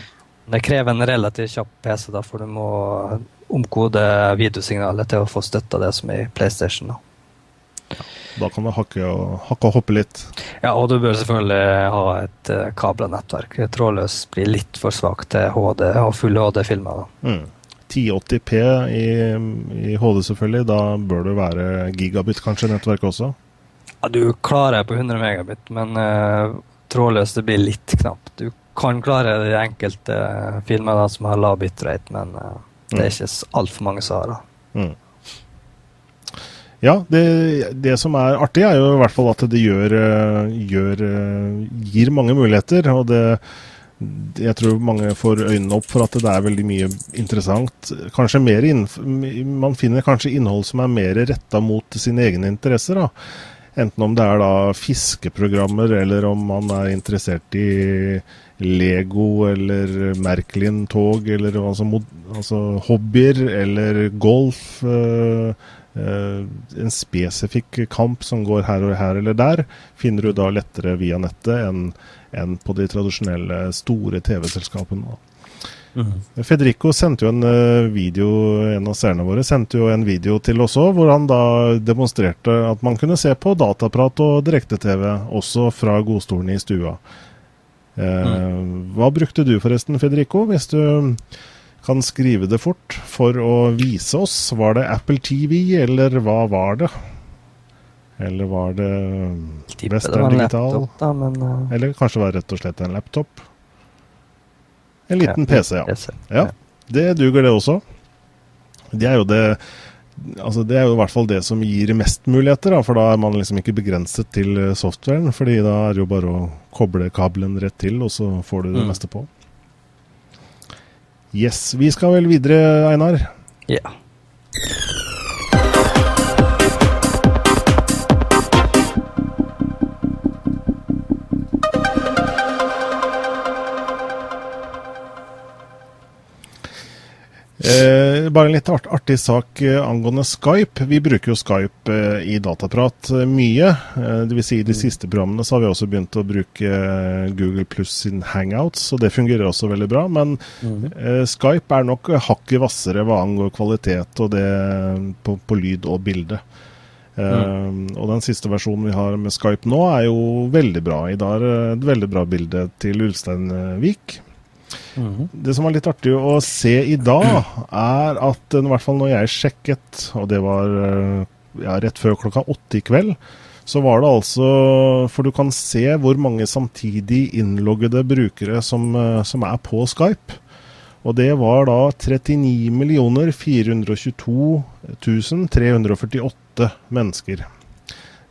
Det krever en relativt kjapp PC, da, for du må omkode videosignalet til å få støtta det som er i PlayStation. da. Da kan du hakke og, hakke og hoppe litt. Ja, og du bør selvfølgelig ha et uh, kabla nettverk. Trådløs blir litt for svakt til HD og full HD-filmer. Mm. 1080P i, i, HD, selvfølgelig. Da bør det være gigabit kanskje nettverk også? Ja, Du klarer på 100 megabit, men uh, trådløst det blir litt knapt. Du kan klare de enkelte uh, filmene som har lav bitrate, men uh, det er mm. ikke altfor mange som har det. Mm. Ja, det, det, som er artig, er jo i hvert fall at det gjør, eh, gjør eh, gir mange muligheter. og det jeg tror mange får øynene opp for at det er veldig mye interessant. Kanskje mer Man finner kanskje innhold som er mer retta mot sine egne interesser. da. Enten om det er da fiskeprogrammer, eller om man er interessert i Lego eller Merkelin-tog, eller altså, altså, hobbyer, eller golf. Eh, en spesifikk kamp som går her og her eller der, finner du da lettere via nettet enn, enn på de tradisjonelle store TV-selskapene. Mm. Federico sendte jo en uh, video, en av seerne våre sendte jo en video til oss òg, hvor han da demonstrerte at man kunne se på dataprat og direkte-TV også fra godstolen i stua. Mm. Hva brukte du forresten, Federico, hvis du kan skrive det fort, for å vise oss? Var det Apple TV, eller hva var det? Eller var det Western Digital? Laptop, da, men, uh... Eller kanskje var det rett og slett en laptop? En liten ja, PC, ja. PC. ja. Det duger, det også. Det er jo det Altså Det er jo i hvert fall det som gir mest muligheter, da, for da er man liksom ikke begrenset til eh, softwaren. fordi da er det jo bare å koble kabelen rett til, og så får du det mm. meste på. Yes. Vi skal vel videre, Einar? Ja. Eh, bare en litt art, artig sak eh, angående Skype. Vi bruker jo Skype eh, i Dataprat eh, mye. Eh, Dvs. Si I de mm. siste programmene så har vi også begynt å bruke eh, Google pluss sin Hangouts, og det fungerer også veldig bra. Men mm. Skype er nok hakket hvassere hva angår kvalitet og det på, på lyd og bilde. Mm. og den siste versjonen vi har med Skype nå, er jo veldig bra. I dag er et veldig bra bilde til Ulsteinvik. Mm. Det som var litt artig å se i dag, er at i hvert fall når jeg sjekket, og det var eh, ja, rett før klokka åtte i kveld, så var det altså For du kan se hvor mange samtidig innloggede brukere som, eh, som er på Skype. Og det var da 39 422 348 mennesker.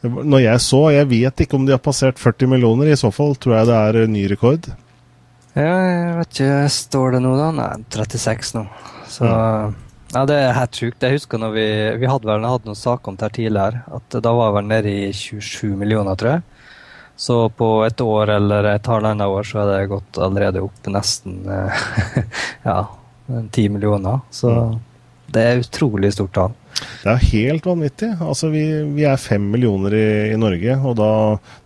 Når jeg så, jeg vet ikke om de har passert 40 millioner, i så fall tror jeg det er ny rekord. Ja, jeg vet ikke. Står det noe da? Nei, 36 nå. Så mm. Ja, det er helt sjukt. Jeg husker når vi, vi hadde vel hatt noen saker om det her tidligere. At da var jeg vel nede i 27 millioner, tror jeg. Så på et år eller et halvannet år så er det gått allerede opp nesten [laughs] ja, 10 millioner. Så mm. Det er utrolig stort tall. Det er helt vanvittig. Altså, vi, vi er fem millioner i, i, Norge, og da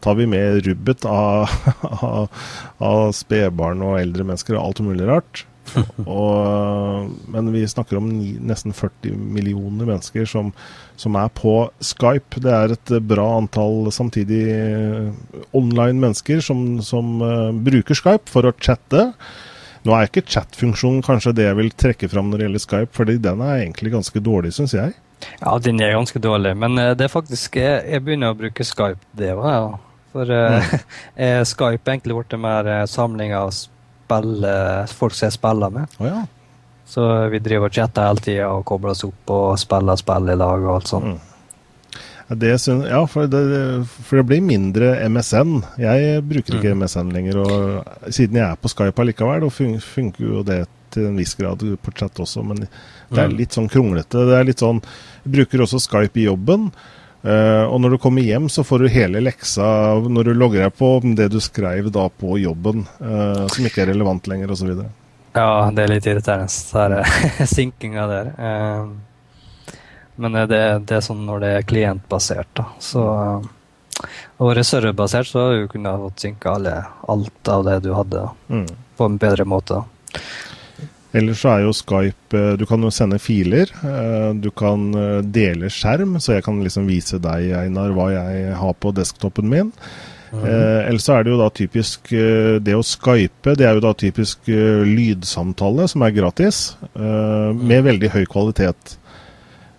tar vi med rubbet av, [laughs] av, av spedbarn og eldre mennesker og alt mulig rart. [laughs] og, men vi snakker om ni, nesten 40 millioner mennesker som, som, er på Skype. Det er et bra antall samtidig online mennesker som, som uh, bruker Skype for å chatte. Nå er ikke chat-funksjonen kanskje det jeg vil trekke fram når det gjelder Skype, fordi den er egentlig ganske dårlig, syns jeg. Ja, den er ganske dårlig, men uh, det er faktisk Jeg, jeg begynner å bruke Skype, det var jeg. Ja. For uh, mm. [laughs] Skype er egentlig blitt mer uh, samling av spill, folk som jeg spiller med. Oh, ja. Så vi driver og chatter hele tida og kobler oss opp og spiller spill i lag og alt sånt. Mm. Det synes, ja, for det, for det, blir mindre MSN. Jeg bruker ikke mm. MSN lenger. og Siden jeg er på Skype allikevel, og fun funker jo det til en viss grad på chat også, men det er mm. litt sånn kronglete. Det er litt sånn, Jeg bruker også Skype i jobben. Uh, og når du kommer hjem, så får du hele leksa når du logger deg på det du skrev da på jobben, uh, som ikke er relevant lenger, osv. Ja, det er litt irriterende, den [laughs] sinkinga der. Uh, men det, det, er sånn når det er klientbasert, da. Så og reservebasert så har du kunnet fått synka alt av det du hadde, mm. på en bedre måte. Ellers så er jo Skype eh, Du kan jo sende filer. Eh, du kan eh, dele skjerm, så jeg kan liksom vise deg, Einar, hva jeg har på desktopen min. Mm. Ellers så er det jo da typisk Det å skype, det er jo da typisk lydsamtale, som er gratis, med mhm. veldig høy kvalitet.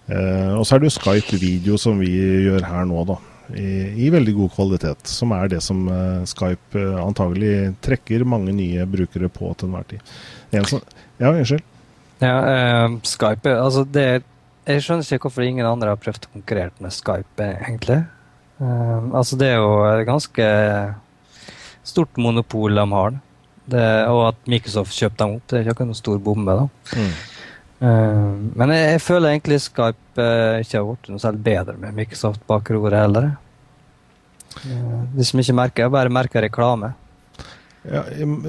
Eh, og så er det jo Skype-video som vi gjør her nå, da. I, I, veldig god kvalitet. Som er det som uh, Skype uh, antagelig trekker mange nye brukere på til enhver tid. Som, ja, unnskyld. Ja, uh, Skype altså det, Jeg skjønner ikke hvorfor ingen andre har prøvd å konkurrere med Skype, egentlig. altså Det er jo et ganske stort monopol de har. Det, og at Microsoft kjøpte dem opp, det er ikke noen stor bombe. da. Mm. Uh, men jeg, jeg, føler egentlig Skype uh, ikke har blitt noe særlig bedre med Microsoft bak roret heller. Uh, vi som ikke merker, jeg bare merker reklame. Ja,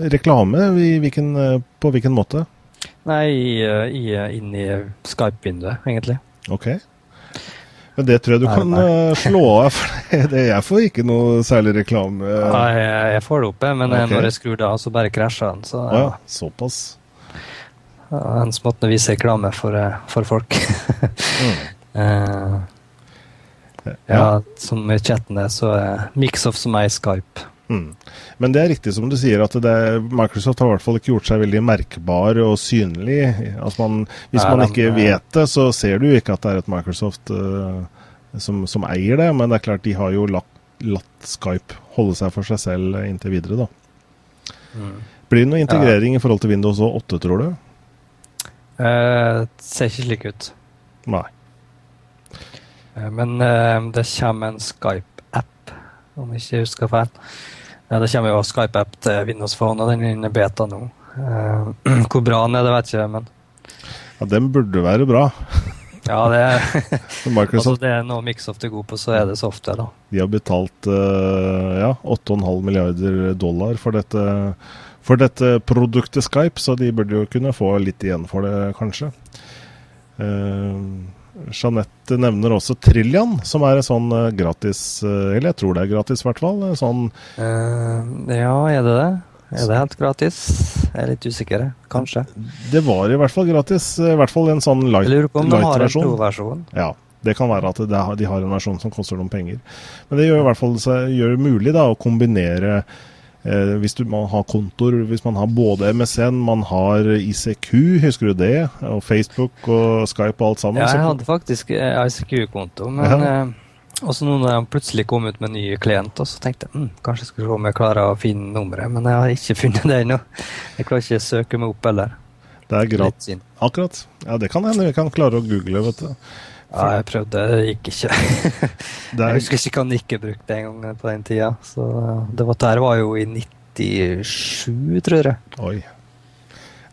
reklame hvilken, på hvilken måte? Nei, i, inn i Skype-vinduet, egentlig. Ok. Men det tror jeg du kan slå av, for [laughs] jeg får ikke noe særlig reklame. Nei, jeg, jeg får det oppe, men okay. når jeg skrur det av, så bare krasjer den. Så, ja. ja, såpass. Hans måte å vise reklame for, eh, for folk. mm. [laughs] uh, ja, som i chatten der, så er Mixoff som er i Skype. Mm. Men det er riktig som du sier, at det, Microsoft har i hvert fall ikke gjort seg veldig merkbar og synlig. Altså man, hvis man ikke vet det, så ser du ikke at det er et Microsoft uh, som, som, eier det. Men det er klart, de har jo latt, latt Skype holde seg for seg selv inntil videre, da. Mm. Blir det noe integrering ja. i forhold til Windows 8, tror du? Uh, ser ikke slik ut. Nei. Uh, men uh, det kommer en Skype-app, om jeg ikke husker feil. Ja, det kommer jo Skype-app til Windows Phone, og den er inne i beta nå. [clears throat] Hvor bra den er, det vet jeg ikke, men Ja, den burde være bra. [laughs] ja, det er, [laughs] altså, det er noe Microsoft er god på, så er det software, da. De har betalt ja, 8,5 milliarder dollar for dette, for dette produktet Skype, så de burde jo kunne få litt igjen for det, kanskje. Uh, Jeanette nevner også Trillian, som er en sånn uh, gratis uh, Eller jeg tror det er gratis, i hvert fall. Sånn uh, Ja, er det det? Er det helt gratis? Jeg er litt usikker. Kanskje. Det var i hvert fall gratis. I hvert fall en sånn light-versjon. Lurer på om de har en pro-versjon. Ja, det kan være at de har en versjon som koster noen penger. Men det gjør i hvert fall gjør det mulig da, å kombinere Eh, hvis du, man har kontoer, hvis man har både MSN, man har ICQ, husker du det? Og Facebook og Skype og alt sammen. Ja, jeg hadde faktisk eh, ICQ-konto, men ja. eh, også nå når jeg plutselig kom ut med nye klienter, så tenkte jeg hm, kanskje jeg skulle se om jeg klarer å finne nummeret, men jeg har ikke [laughs] funnet det ennå. Jeg klarer ikke å søke meg opp heller. Det er gratis. Akkurat. Ja, det kan hende vi kan klare å google, vet du. Ja, jeg prøvde, det gikk ikke. [laughs] jeg husker ikke hva Nikke brukte en gang på den tida. Så det var, der var jo i 97, tror jeg. Oi.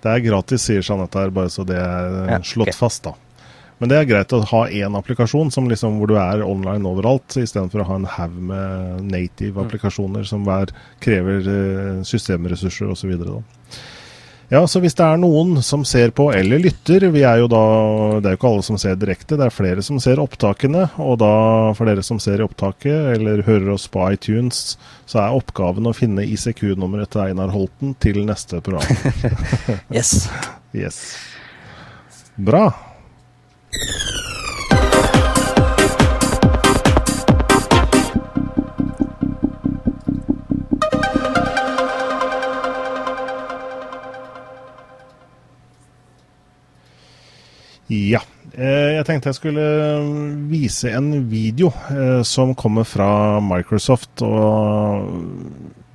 Det er gratis, sier Jeanette her, bare så det er ja, slått okay. fast, da. Men det er greit å ha én applikasjon liksom, hvor du er online overalt, istedenfor å ha en haug med native mm. applikasjoner som hver krever eh, systemressurser osv. Ja, så hvis det er noen som ser på eller lytter vi er jo da, Det er jo ikke alle som ser direkte, det er flere som ser opptakene. Og da, for dere som ser i opptaket eller hører oss på iTunes, så er oppgaven å finne ICQ-nummeret til Einar Holten til neste program. [laughs] yes. yes. Bra. Ja. Eh, jeg tenkte jeg skulle vise en video eh, som kommer fra Microsoft. og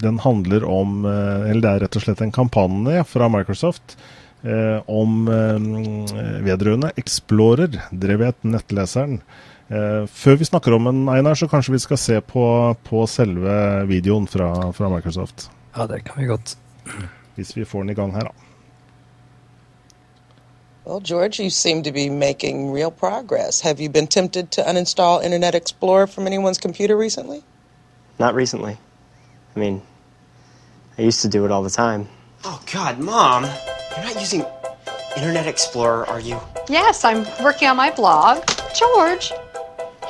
Den handler om eh, Eller det er rett og slett en kampanje fra Microsoft om vedrørende Explorer, drevet nettleseren. Før vi snakker om den, Einar, så kanskje vi skal se på, på selve videoen fra, fra Microsoft. Ja, det kan vi godt. Hvis vi får den i gang her, da. Well, George, you seem to be making real progress. Have you been tempted to uninstall Internet Explorer from anyone's computer recently? Not recently. I mean, I used to do it all the time. Oh, God, Mom, you're not using Internet Explorer, are you? Yes, I'm working on my blog. George,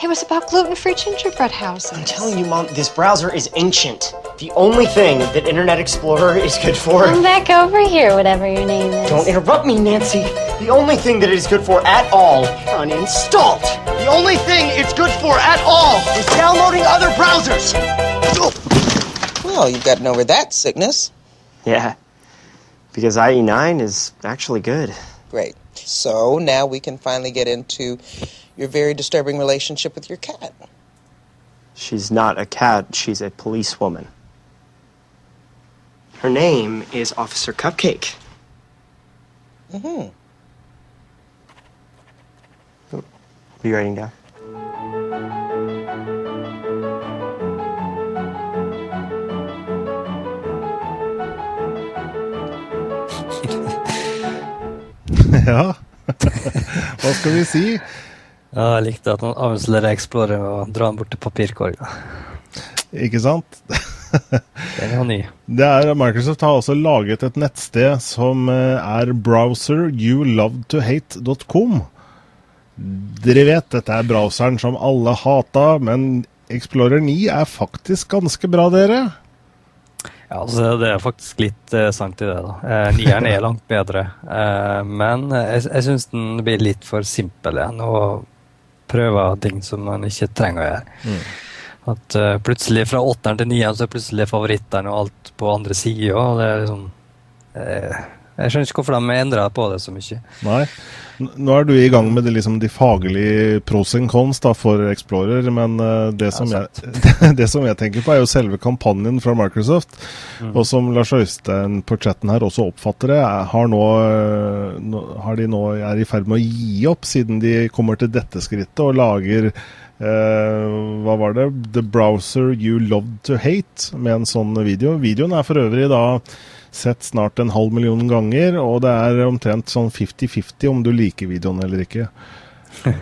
it was about gluten-free gingerbread houses. I'm telling you, Mom, this browser is ancient. The only thing that Internet Explorer is good for... Come back over here, whatever your name is. Don't interrupt me, Nancy. The only thing that it is good for at all, uninstalled. The only thing it's good for at all is downloading other browsers. Well, you've gotten over that sickness. Yeah, because IE9 is actually good. Great. So now we can finally get into your very disturbing relationship with your cat. She's not a cat, she's a policewoman. Her name is Officer Cupcake. Mm-hmm. What are you writing down? [laughs] ja. Hva skal vi si? Ja, jeg likte at han avslutter Explorer og drar den bort til papirkorga. Ikke sant? Den er ny. Det er, Microsoft har også laget et nettsted som eh, er browseryoulovetohate.com. Dere vet, dette er browseren som alle hata, men Explorer 9 er faktisk ganske bra, dere. Ja, altså Det er faktisk litt eh, sant i det. da. Eh, nieren er langt bedre, eh, men jeg, jeg syns den blir litt for simpel igjen. Og prøver ting som man ikke trenger å gjøre. At uh, plutselig fra åtteren til nieren så er plutselig favorittene og alt på andre sida. Liksom eh, Jeg skjønner ikke hvorfor de endrer på det så mye. Nei. Nå er du i gang med det, liksom, de faglige pros and cons da, for Explorer, men uh, det, som jeg, [laughs] det som jeg tenker på, er jo selve kampanjen fra Microsoft. Og som Lars Øystein på chatten her også oppfatter det, har, nå, eh, har de nå er i ferd med å gi opp, siden de kommer til dette skrittet og lager hva var det? The Browser You Loved To Hate, med en sånn video. Videoen er for øvrig da sett snart en halv million ganger, og det er omtrent sånn 50-50 om du liker videoen eller ikke. [laughs]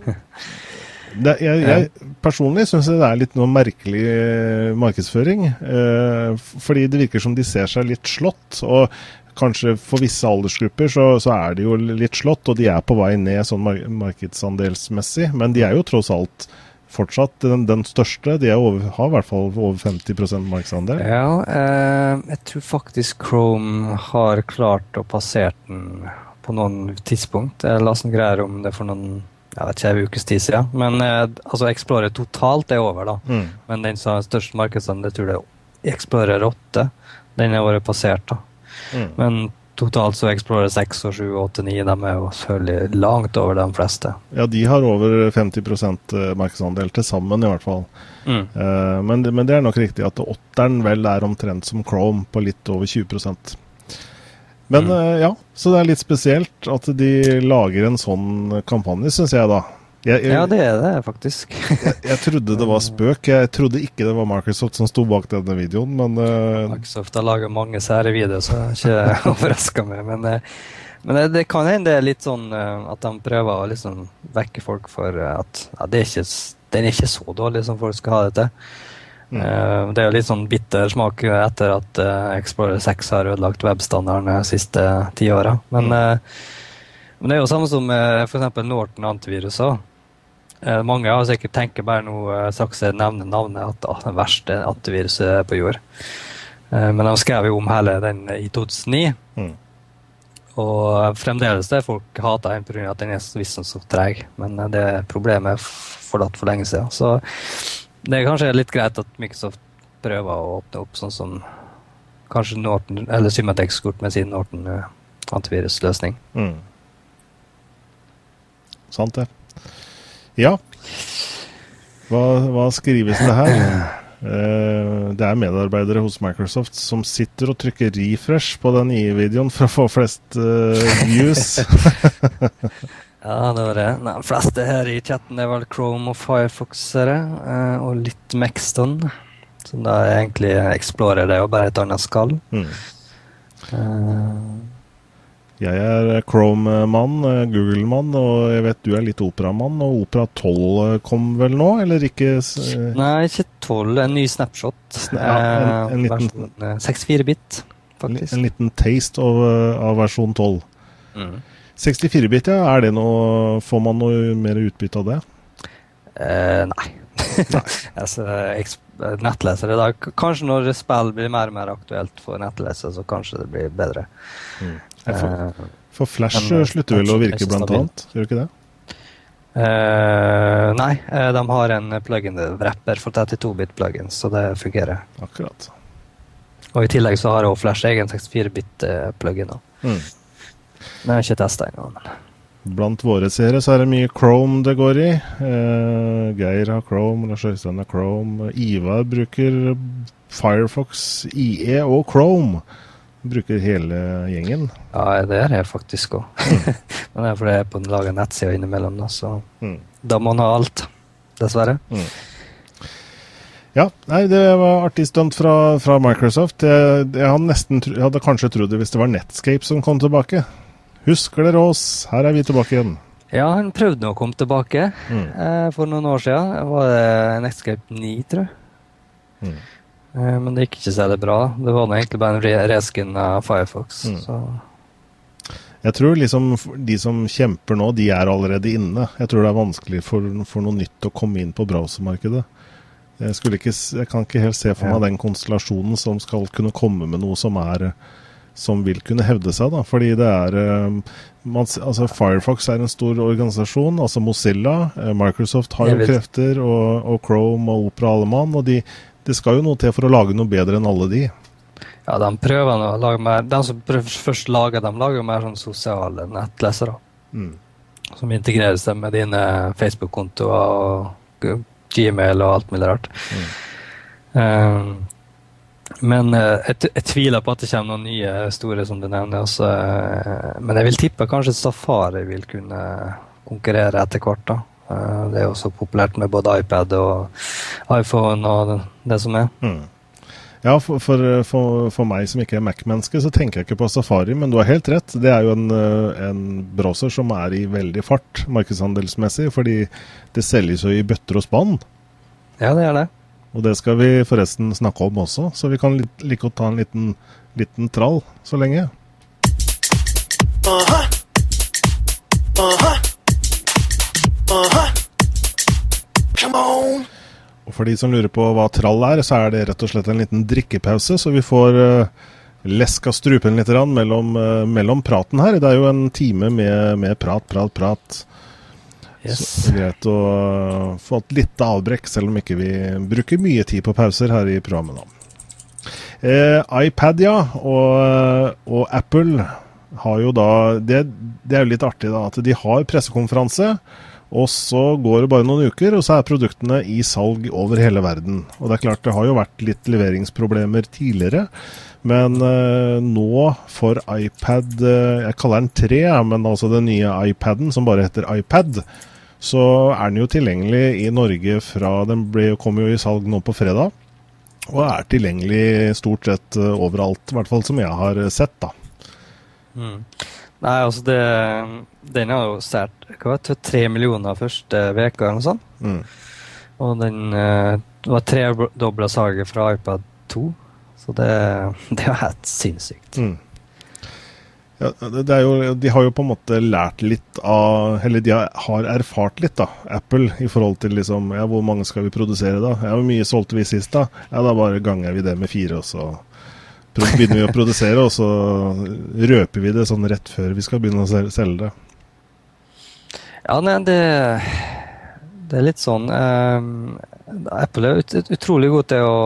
Det, jeg, jeg personlig syns det er litt noe merkelig eh, markedsføring. Eh, fordi det virker som de ser seg litt slått. Og kanskje for visse aldersgrupper så, så er de jo litt slått, og de er på vei ned sånn markedsandelsmessig. Men de er jo tross alt fortsatt den, den største. De er over, har i hvert fall over 50% markedsandel. Ja, eh, jeg tror faktisk Chrome har klart å passere den på noen tidspunkt. Jeg la sånn greier om det for noen jeg vet ikke, en ukes tid siden. Men eh, altså Explorer totalt er over, da. Mm. Men den som har størst markedsandel, jeg tror det er Explorer 8. Den har vært passert, da. Mm. Men totalt så er Explorer 6 og 7 og 8 9 de er jo selvfølgelig langt over de fleste. Ja, de har over 50 markedsandel til sammen, i hvert fall. Mm. Eh, men, det- men det er nok riktig at åtteren vel er omtrent som Chrome, på litt over 20% Men Mm. eh, ja, så det er litt spesielt at de lager en sånn kampanje, syns jeg, da. Jeg, jeg, Ja, det er det faktisk. [laughs] jeg, jeg trodde det var spøk. Jeg trodde ikke det var Microsoft som sto bak denne videoen, men uh... Microsoft har laga mange sære videoer, så jeg er ikke [laughs] overraska meg. Men, uh, men det, det kan hende det er litt sånn uh, at de prøver å liksom vekke folk for eh, at ja, det er ikke, den er ikke så dårlig som folk skal ha det til. Mm. Eh, det er jo litt sånn bitter smak etter at eh, Explorer 6 har ødelagt webstandarden de siste ti åra. Men, eh, men det er jo samme som f.eks. Norton antivirus òg. Eh, mange har sikkert tenker bare nå Sakse straks nevner navnet, at ah, det verste antiviruset på jord. Eh, men de skrev jo om hele den i 2009. Mm. Og fremdeles det folk hater den pga. at den er visstnok visst så treg. Men eh, det problemet er forlatt for lenge siden. Så det er kanskje litt greit at Microsoft prøver å åpne opp sånn som kanskje Norton, eller Symatex gjort med sin Norton eh, antivirusløsning. mm. Sant, det. Ja. Hva, hva skrives det her? Eh, det er medarbeidere hos Microsoft som sitter og trykker refresh på den nye videoen for å få flest eh, views. [laughs] Ja, det var det. Nei, de fleste her i chatten er vel Chrome og Firefox-ere eh, og litt Maxton. Som da egentlig Explorer, det og bare et annet skall. Mm. Eh, Jeg er Chrome-mann, eh, Google-mann, og jeg vet du er litt Opera-mann. Og Opera 12 kom vel nå, eller ikke? eh, Nei, ikke 12. En ny snapshot. Ja, en- en Eh, liten- versjon, eh, 64-bit, faktisk. en liten taste av, eh, av versjon 12. Mm. 64-bit, ja. Er det noe, får man noe mer utbytte av det? Eh, nei. [laughs] altså, eks- nettleser i dag Kanskje når spill blir mer og mer aktuelt for nettleser, så kanskje det blir bedre. Ja, For, Eh, for Flash men, eh, slutter vel å virke, blant annet? Gjør ikke det? Uh, nei, de har en plug-in-wrapper for 32-bit-plugin, så det fungerer. Akkurat. Og i tillegg så har også Flash egen 64-bit-plugin. Mm. jeg har ikke testa ennå. Blant våre seere så er det mye Chrome det går i. Uh, Geir har Chrome, Lars Øystein har Chrome. Ivar bruker Firefox, IE og Chrome. Bruker hele gjengen. Ja, det gjør jeg faktisk òg. [laughs] Men det er fordi jeg er på en laga nettside innimellom, da, så Mm. da må man ha alt. Dessverre. Ja, nei, det var artig stunt fra, fra Microsoft. Jeg, jeg, hadde nesten, jeg hadde kanskje trodd det hvis det var Netscape som kom tilbake. Husker dere oss? Her er vi tilbake igjen. Ja, han prøvde nå å komme tilbake Mm. eh, for noen år siden. Var det Netscape 9, tror jeg. Mm. Eh, men det gikk ikke særlig bra. Det var egentlig bare en re reskin av Firefox. Mm. Så Jeg tror liksom de som kjemper nå, de er allerede inne. Jeg tror det er vanskelig for, for noe nytt å komme inn på browsermarkedet. Jeg, ikke, jeg, kan ikke helt se for meg den konstellasjonen som skal kunne komme med noe som er som vil kunne hevde seg. da, fordi det er man, altså Firefox er en stor organisasjon, altså Mozilla. Microsoft har jo krefter, og, og, Chrome og Opera Allemann. og de, det skal jo noe til for å lage noe bedre enn alle de. Ja, de prøver å lage mer De som først lager dem, lager jo mer sånn sosiale nettlesere. Mm. Som integrerer seg med dine Facebook-kontoer og Gmail og alt mulig rart. Mm. Um, men uh, jeg, jeg, tviler på at det kommer noen nye store, som du nevner. Altså, men jeg vil tippe kanskje Safari vil kunne konkurrere etter hvert. da. Uh, det er jo så populært med både iPad og iPhone og det, som er. Mm. Ja, for, for, for, for, meg som ikke er Mac-menneske, så tenker jeg ikke på Safari, men du har helt rett. Det er jo en, eh, en browser som er i veldig fart markedsandelsmessig, fordi det selges jo i bøtter og spann. Ja, det gjør det. Og det skal vi forresten snakke om også, så vi kan like godt ta en liten, liten trall så lenge. Uh Og For de som lurer på hva trall er, så er det rett og slett en liten drikkepause, så vi får uh, leska strupen litt mellom, uh, mellom, praten her. Det er jo en time med, med prat, prat, prat. Yes. Så det er greit å uh, få et lite avbrekk, selv om ikke vi bruker mye tid på pauser her i programmet. nå. IPad, ja, og, og, Apple har jo da det, det er jo litt artig da, at de har pressekonferanse. Og så går det bare noen uker, og så er produktene i salg over hele verden. Og det er klart, det har jo vært litt leveringsproblemer tidligere. Men eh, nå for iPad uh, Jeg kaller den 3, men altså den nye iPaden, som bare heter iPad, så er den jo tilgjengelig i Norge fra Den ble, kom jo i salg nå på fredag. Og er tilgjengelig stort sett uh, overalt, i hvert fall som jeg har sett, da. Mm. Nei, altså det Den har jo stjålet tre millioner første uka eller noe sånt. Mm. Og den uh, var tredobla salget fra iPad 2. Så det, det er helt sinnssykt. Mm. Ja, det jo, de har jo på en måte lært litt av Eller de har erfart litt, da, Apple, i forhold til liksom Ja, hvor mange skal vi produsere, da? Ja, Hvor mye solgte vi sist, da? Ja, da bare ganger vi det med fire, og så begynner vi å [laughs] produsere, og så røper vi det sånn rett før vi skal begynne å selge det. Ja, nei, det, det er litt sånn um, Apple er ut, utrolig god til å,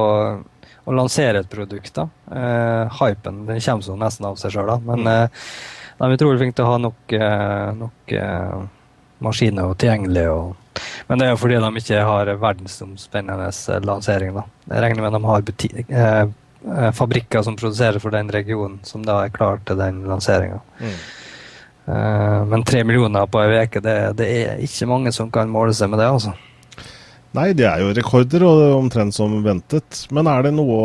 å, lansere et produkt. da. Uh, hypen den kommer sånn nesten av seg sjøl, men uh, de er utrolig flinke til å ha nok, uh, nok maskiner tilgjengelig. Og, men det er jo fordi de ikke har verdensomspennende lansering. da. Jeg regner med de har buti fabrikker som produserer for den regionen, som da er klar til den lanseringa. Mm. Uh, men tre millioner på ei uke, det, det, er ikke mange som kan måle seg med det, altså. Nei, det er jo rekorder, og omtrent som ventet. Men er det noe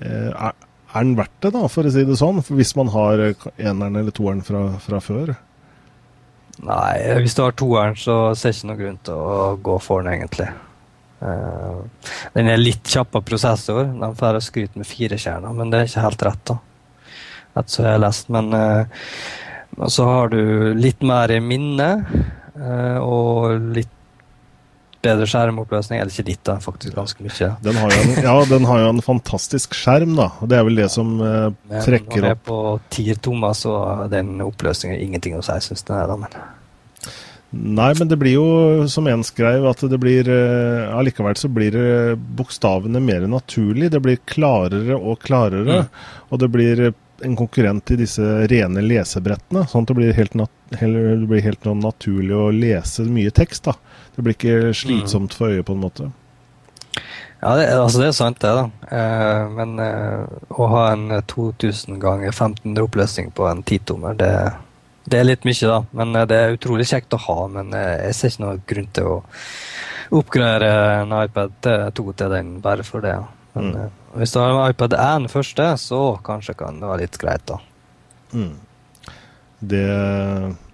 eh, Er, er den verdt det, da, for å si det sånn? Hvis man har eneren eller toeren fra, fra før? Nei, hvis du har toeren, så ser jeg ikke noen grunn til å gå for den, egentlig. Uh, den er litt kjappere prosessor. Den får skryt med fire kjerner, men det er ikke helt rett. da. Etter som jeg har lest. Men uh, så har du litt mer minne uh, og litt bedre skjermoppløsning. Eller ikke litt, da, faktisk ganske mye. Den har jo en, ja, den har jo en fantastisk skjerm, da. Og Det er vel det som eh, trekker opp Når det er på tier tommer, så den oppløsningen ingenting å si, syns er da, men... Nei, men det blir jo, som en skrev, at det blir eh, Allikevel så blir bokstavene mer naturlig. Det blir klarere og klarere. Mm. Og det blir en konkurrent i disse rene lesebrettene. Sånn at det blir helt, nat det blir helt naturlig å lese mye tekst. da. Det blir ikke slitsomt for øyet, på en måte. Ja, det, altså det er sant, det. da. Eh, men eh, å ha en 2000 ganger 1500 oppløsning på en titommer, det det er litt mye, da. Men eh, det er utrolig kjekt å ha. Men eh, jeg ser ikke noen grunn til å oppgradere en iPad 2 til den bare for det. Men mm. Eh, hvis du har en iPad 1 første, så kanskje kan det være litt greit, da. Mm. Det,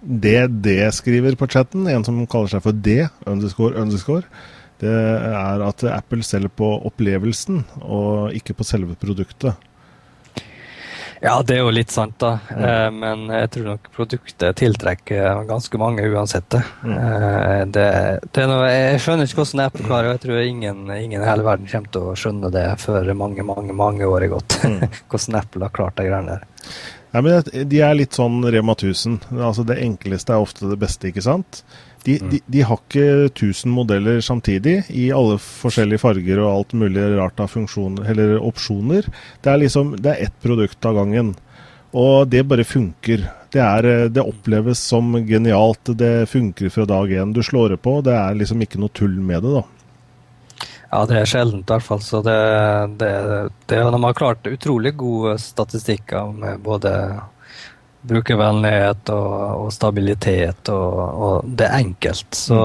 det det skriver på chatten, en som kaller seg for D, underscore, underscore, det er at Apple selger på opplevelsen og ikke på selve produktet. Ja, det er jo litt sant, da. Mm. Eh, men jeg tror nok produktet tiltrekker ganske mange uansett. Det. Mm. Eh, det, det noe, jeg skjønner ikke hvordan Apple klarer og jeg tror ingen, ingen, i hele verden kommer til å skjønne det før mange mange, mange år er gått. Mm. [laughs] hvordan Apple har klart de greiene der. Ja, men De er litt sånn Rema 1000. Altså, det enkleste er ofte det beste, ikke sant? De, mm. de, de, har ikke 1000 modeller samtidig i alle forskjellige farger og alt mulig rart av funksjoner eller opsjoner. Det er liksom det er ett produkt av gangen. Og det bare funker. Det, er, det oppleves som genialt. Det funker fra dag én. Du slår det på. Det er liksom ikke noe tull med det, da. Ja, det er sjeldent i hvert fall. Så det, det, det, de har klart utrolig gode statistikker med både brukervennlighet og, og stabilitet, og, og, det er enkelt. Så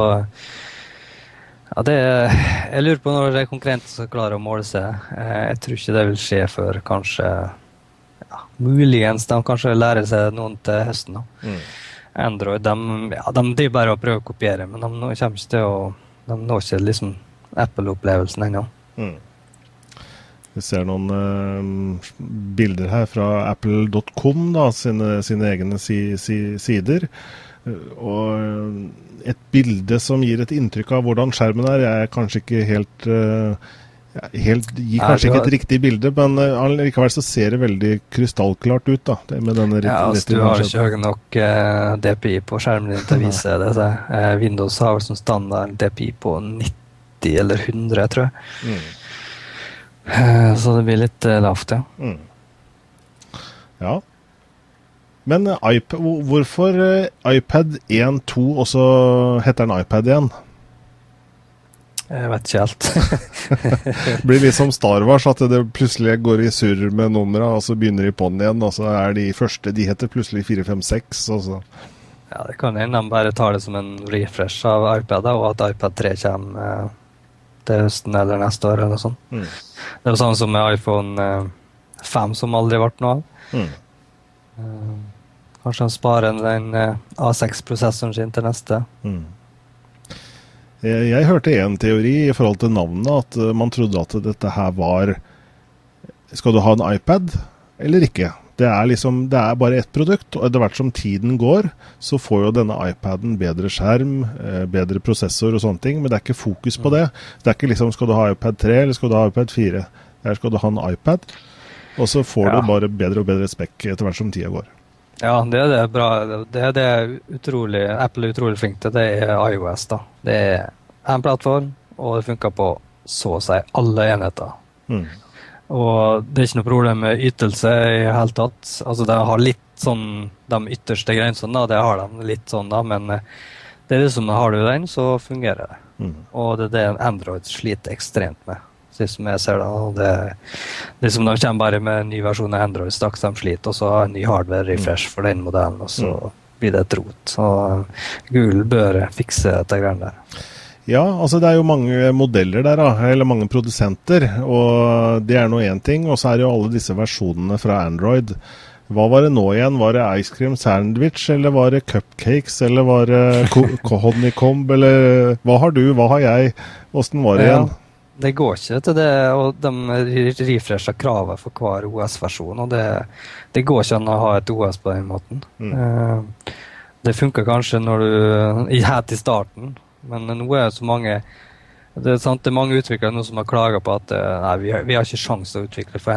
ja, det, jeg lurer på når det er konkurrenter som klarer å måle seg. Eh, jeg tror ikke det vil skje før kanskje ja, Muligens de kanskje lærer seg noen til høsten. Mm. Android de, ja, de, de bare å prøve å kopiere, men de kommer ikke til å De når ikke liksom Apple-opplevelsen ennå. Mm. Vi ser noen uh, bilder her fra apple.com, sine, sine egne si, si, sider. Og eh, et bilde som gir et inntrykk av hvordan skjermen er, er kanskje ikke helt, uh, helt Gir kanskje ikke et riktig bilde, men uh, likevel så ser det veldig krystallklart ut. da, med denne Ja, altså Du har ikke høy nok uh, DPI på skjermen din til å vise det. Så, Windows har vel som standard DPI på 90 eller 100, tror jeg. Mm. Eh, [laughs] så det blir litt eh, lavt, ja. Mm. Ja. Men hvorfor iPad, hvorfor iPad 1.2 også heter den iPad igjen? Jeg vet ikke helt. det [laughs] blir litt som Star Wars, at det plutselig går i surr med numra, og så begynner de på'n igjen, og så er de første De heter plutselig 456, og så Ja, det kan hende de bare tar det som en refresh av iPad, og at iPad 3 kommer til høsten eller neste år. eller sånt. Mm. Det var sånn som med iPhone 5, eh, som aldri ble noe av. Mm. Uh, kanskje han sparer den uh, A6-prosessoren sin til neste. Mm. Jeg, jeg, hørte en teori i forhold til navnet, at man trodde at dette her var Skal du ha en iPad eller ikke? Det er liksom, det er bare ett produkt, og etter hvert som tiden går, så får jo denne iPaden bedre skjerm, eh, bedre prosessor og sånne ting, men det er ikke fokus på det. Det er ikke liksom skal du ha iPad 3 eller skal du ha iPad 4. Her skal du ha en iPad, og så får ja. du bare bedre og bedre spekk etter hvert som tida går. Ja, det er det bra. Det er det utrolig, Apple er utrolig flink til. Det er iOS. da. Det er en plattform, og det funker på så å si alle enheter. Mm. Og det er ikke noe problem med ytelse i det hele tatt. Altså, de har litt sånn de ytterste grensene, det har de litt sånn, da, men eh, det er liksom, har du den, så fungerer det. Mm. Og det er det Android sliter ekstremt med, slik som jeg ser det. Og det, det er som de kommer bare med en ny versjon av Android straks de sliter, og så har en ny hardware refresh for den modellen, og så mm. blir det et rot. Så Google bør fikse dette greiene der. Ja, altså det er jo mange modeller der, da, eller mange produsenter. og Det er nå én ting. Og så er det jo alle disse versjonene fra Android. Hva var det nå igjen? Var det ice cream sandwich, eller var det cupcakes, eller var det [laughs] honeycomb, eller Hva har du, hva har jeg? Åssen var det igjen? Ja, det går ikke til det, og de refresher kravet for hver OS-versjon. og det, det, går ikke an å ha et OS på den måten. Mm. Uh, det funker kanskje når du helt i starten, men nå er det så mange det er, sant, det er mange utviklere nå som har klaga på at eh, nei, vi, har, vi har ikke sjanse til å utvikle for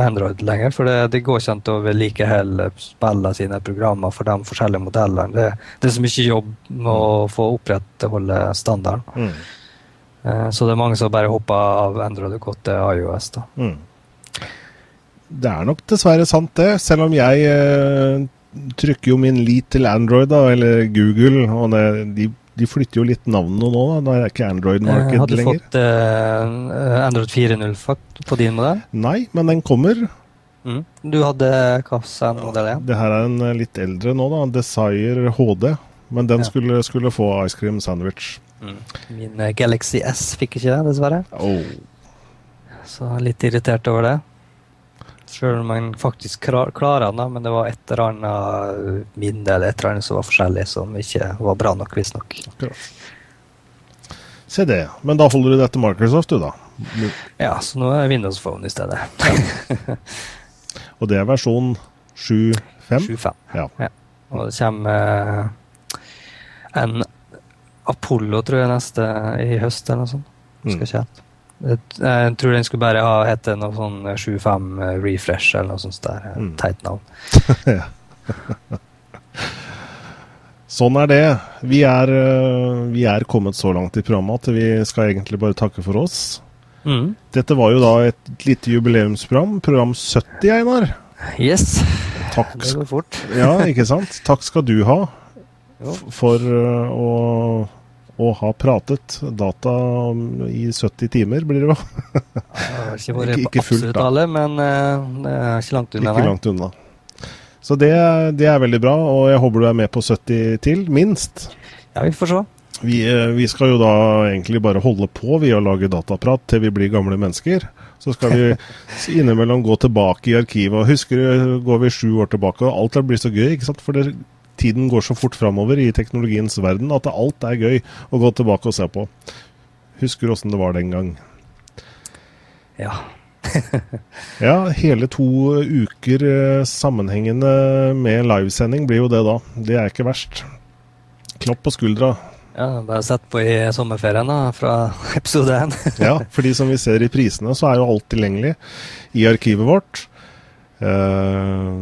Android, lenger. For det, det går ikke an å vedlikeholde spillene sine programmer for de forskjellige modellene. Det, det, er så mye jobb med å få opprettholde standarden. Mm. Eh, så det er mange som bare hopper av Android og gått til iOS. da. Mm. Det er nok dessverre sant, det. Selv om jeg eh, trykker jo min lit til Android, da, eller Google. og det, de de flytter jo litt navnet nå, da. Nå er det ikke Android-marked lenger. Har du fått uh, Android 4.0 på din modell? Nei, men den kommer. Mm. Du hadde hvilken modell igjen? Det her er en eh, litt eldre nå, da. Desire HD. Men den ja. skulle, skulle, få ice cream sandwich. Mm. Min Galaxy S fikk ikke det, dessverre. Oh. Så litt irritert over det. Selv om man faktisk klarer den, men det var et eller annet minne eller et eller annet som var forskjellig, som ikke var bra nok, visstnok. Se det. Men da holder du deg til Microsoft, du, da? Ja, så nå er Windows Phone i stedet. Og det er versjon 7.5? 7.5. Ja. Ja. Og det kommer eh, en Apollo, tror jeg, neste i høst eller noe sånt. Skal mm. Jeg, tror den skulle bare ha hete noe sånn 7.5 refresh eller noe sånt der. Mm. Teit navn. [laughs] Sånn er det. Vi er, øh, vi er kommet så langt i programmet at vi skal egentlig bare takke for oss. Mm. Dette var jo da et lite jubileumsprogram. Program 70, Einar. Yes. Takk, Det går fort. ja, ikke sant? [laughs] Takk skal du ha for øh, å, å ha pratet data i 70 timer, blir det har ikke vært Ikke- ikke fullt, da. alle, men eh, det er ikke langt unna. Ikke nei. langt unna. Så det, det er veldig bra, og jeg håper du er med på 70 til, minst. Ja, vi får se. Vi, eh, vi skal jo da egentlig bare holde på ved å lage dataprat til vi blir gamle mennesker. Så skal vi [laughs] innimellom gå tilbake i arkivet. og Husker går vi sju år tilbake, og alt har blitt så gøy. ikke sant? For det, tiden går så fort framover i teknologiens verden at alt er gøy å gå tilbake og se på. Husker åssen det var den gang? Ja. [laughs] Ja, hele to uker eh, sammenhengende med livesending blir jo det da. Det er ikke verst. Klapp på skuldra. ja bare sett på i sommerferien da, fra [laughs] episode 1. [laughs] Ja, fordi som vi ser i prisene, så er jo alt tilgjengelig i arkivet vårt. Eh,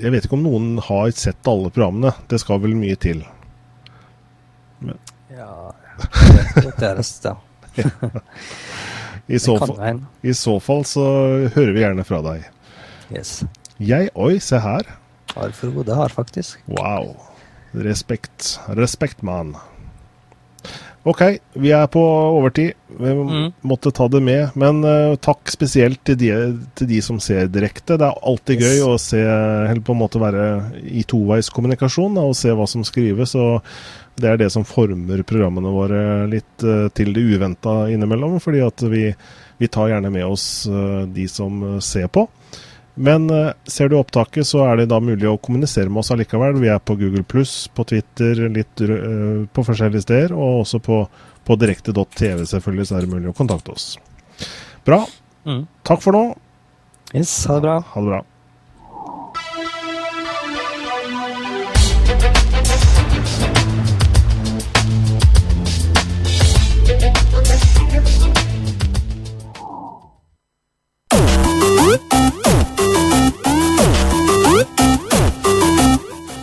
jeg vet ikke om noen har sett alle programmene. Det skal vel mye til. ja, det er det ja. I så, fall. I så fall så hører vi gjerne fra deg. Yes. Jeg, oi, se her. Har for gode har faktisk. Wow. Respekt. Respekt, mann. Ok, vi er på overtid. Vi Mm. måtte ta det med. Men uh, takk spesielt til de, til de som ser direkte. Det er alltid gøy å se, eller på en måte være i toveiskommunikasjon og se hva som skrives. og Det er det som former programmene våre litt uh, til det uventa innimellom. Fordi at vi, vi tar gjerne med oss uh, de som ser på. Men eh, ser du opptaket, så er det da mulig å kommunisere med oss allikevel. Vi er på Google Pluss, på Twitter, litt uh, på forskjellige steder, og også på, på direkte.tv, selvfølgelig, så er det mulig å kontakte oss. Bra. Mm. Takk for nå. Yes, ha det bra. Ha det bra.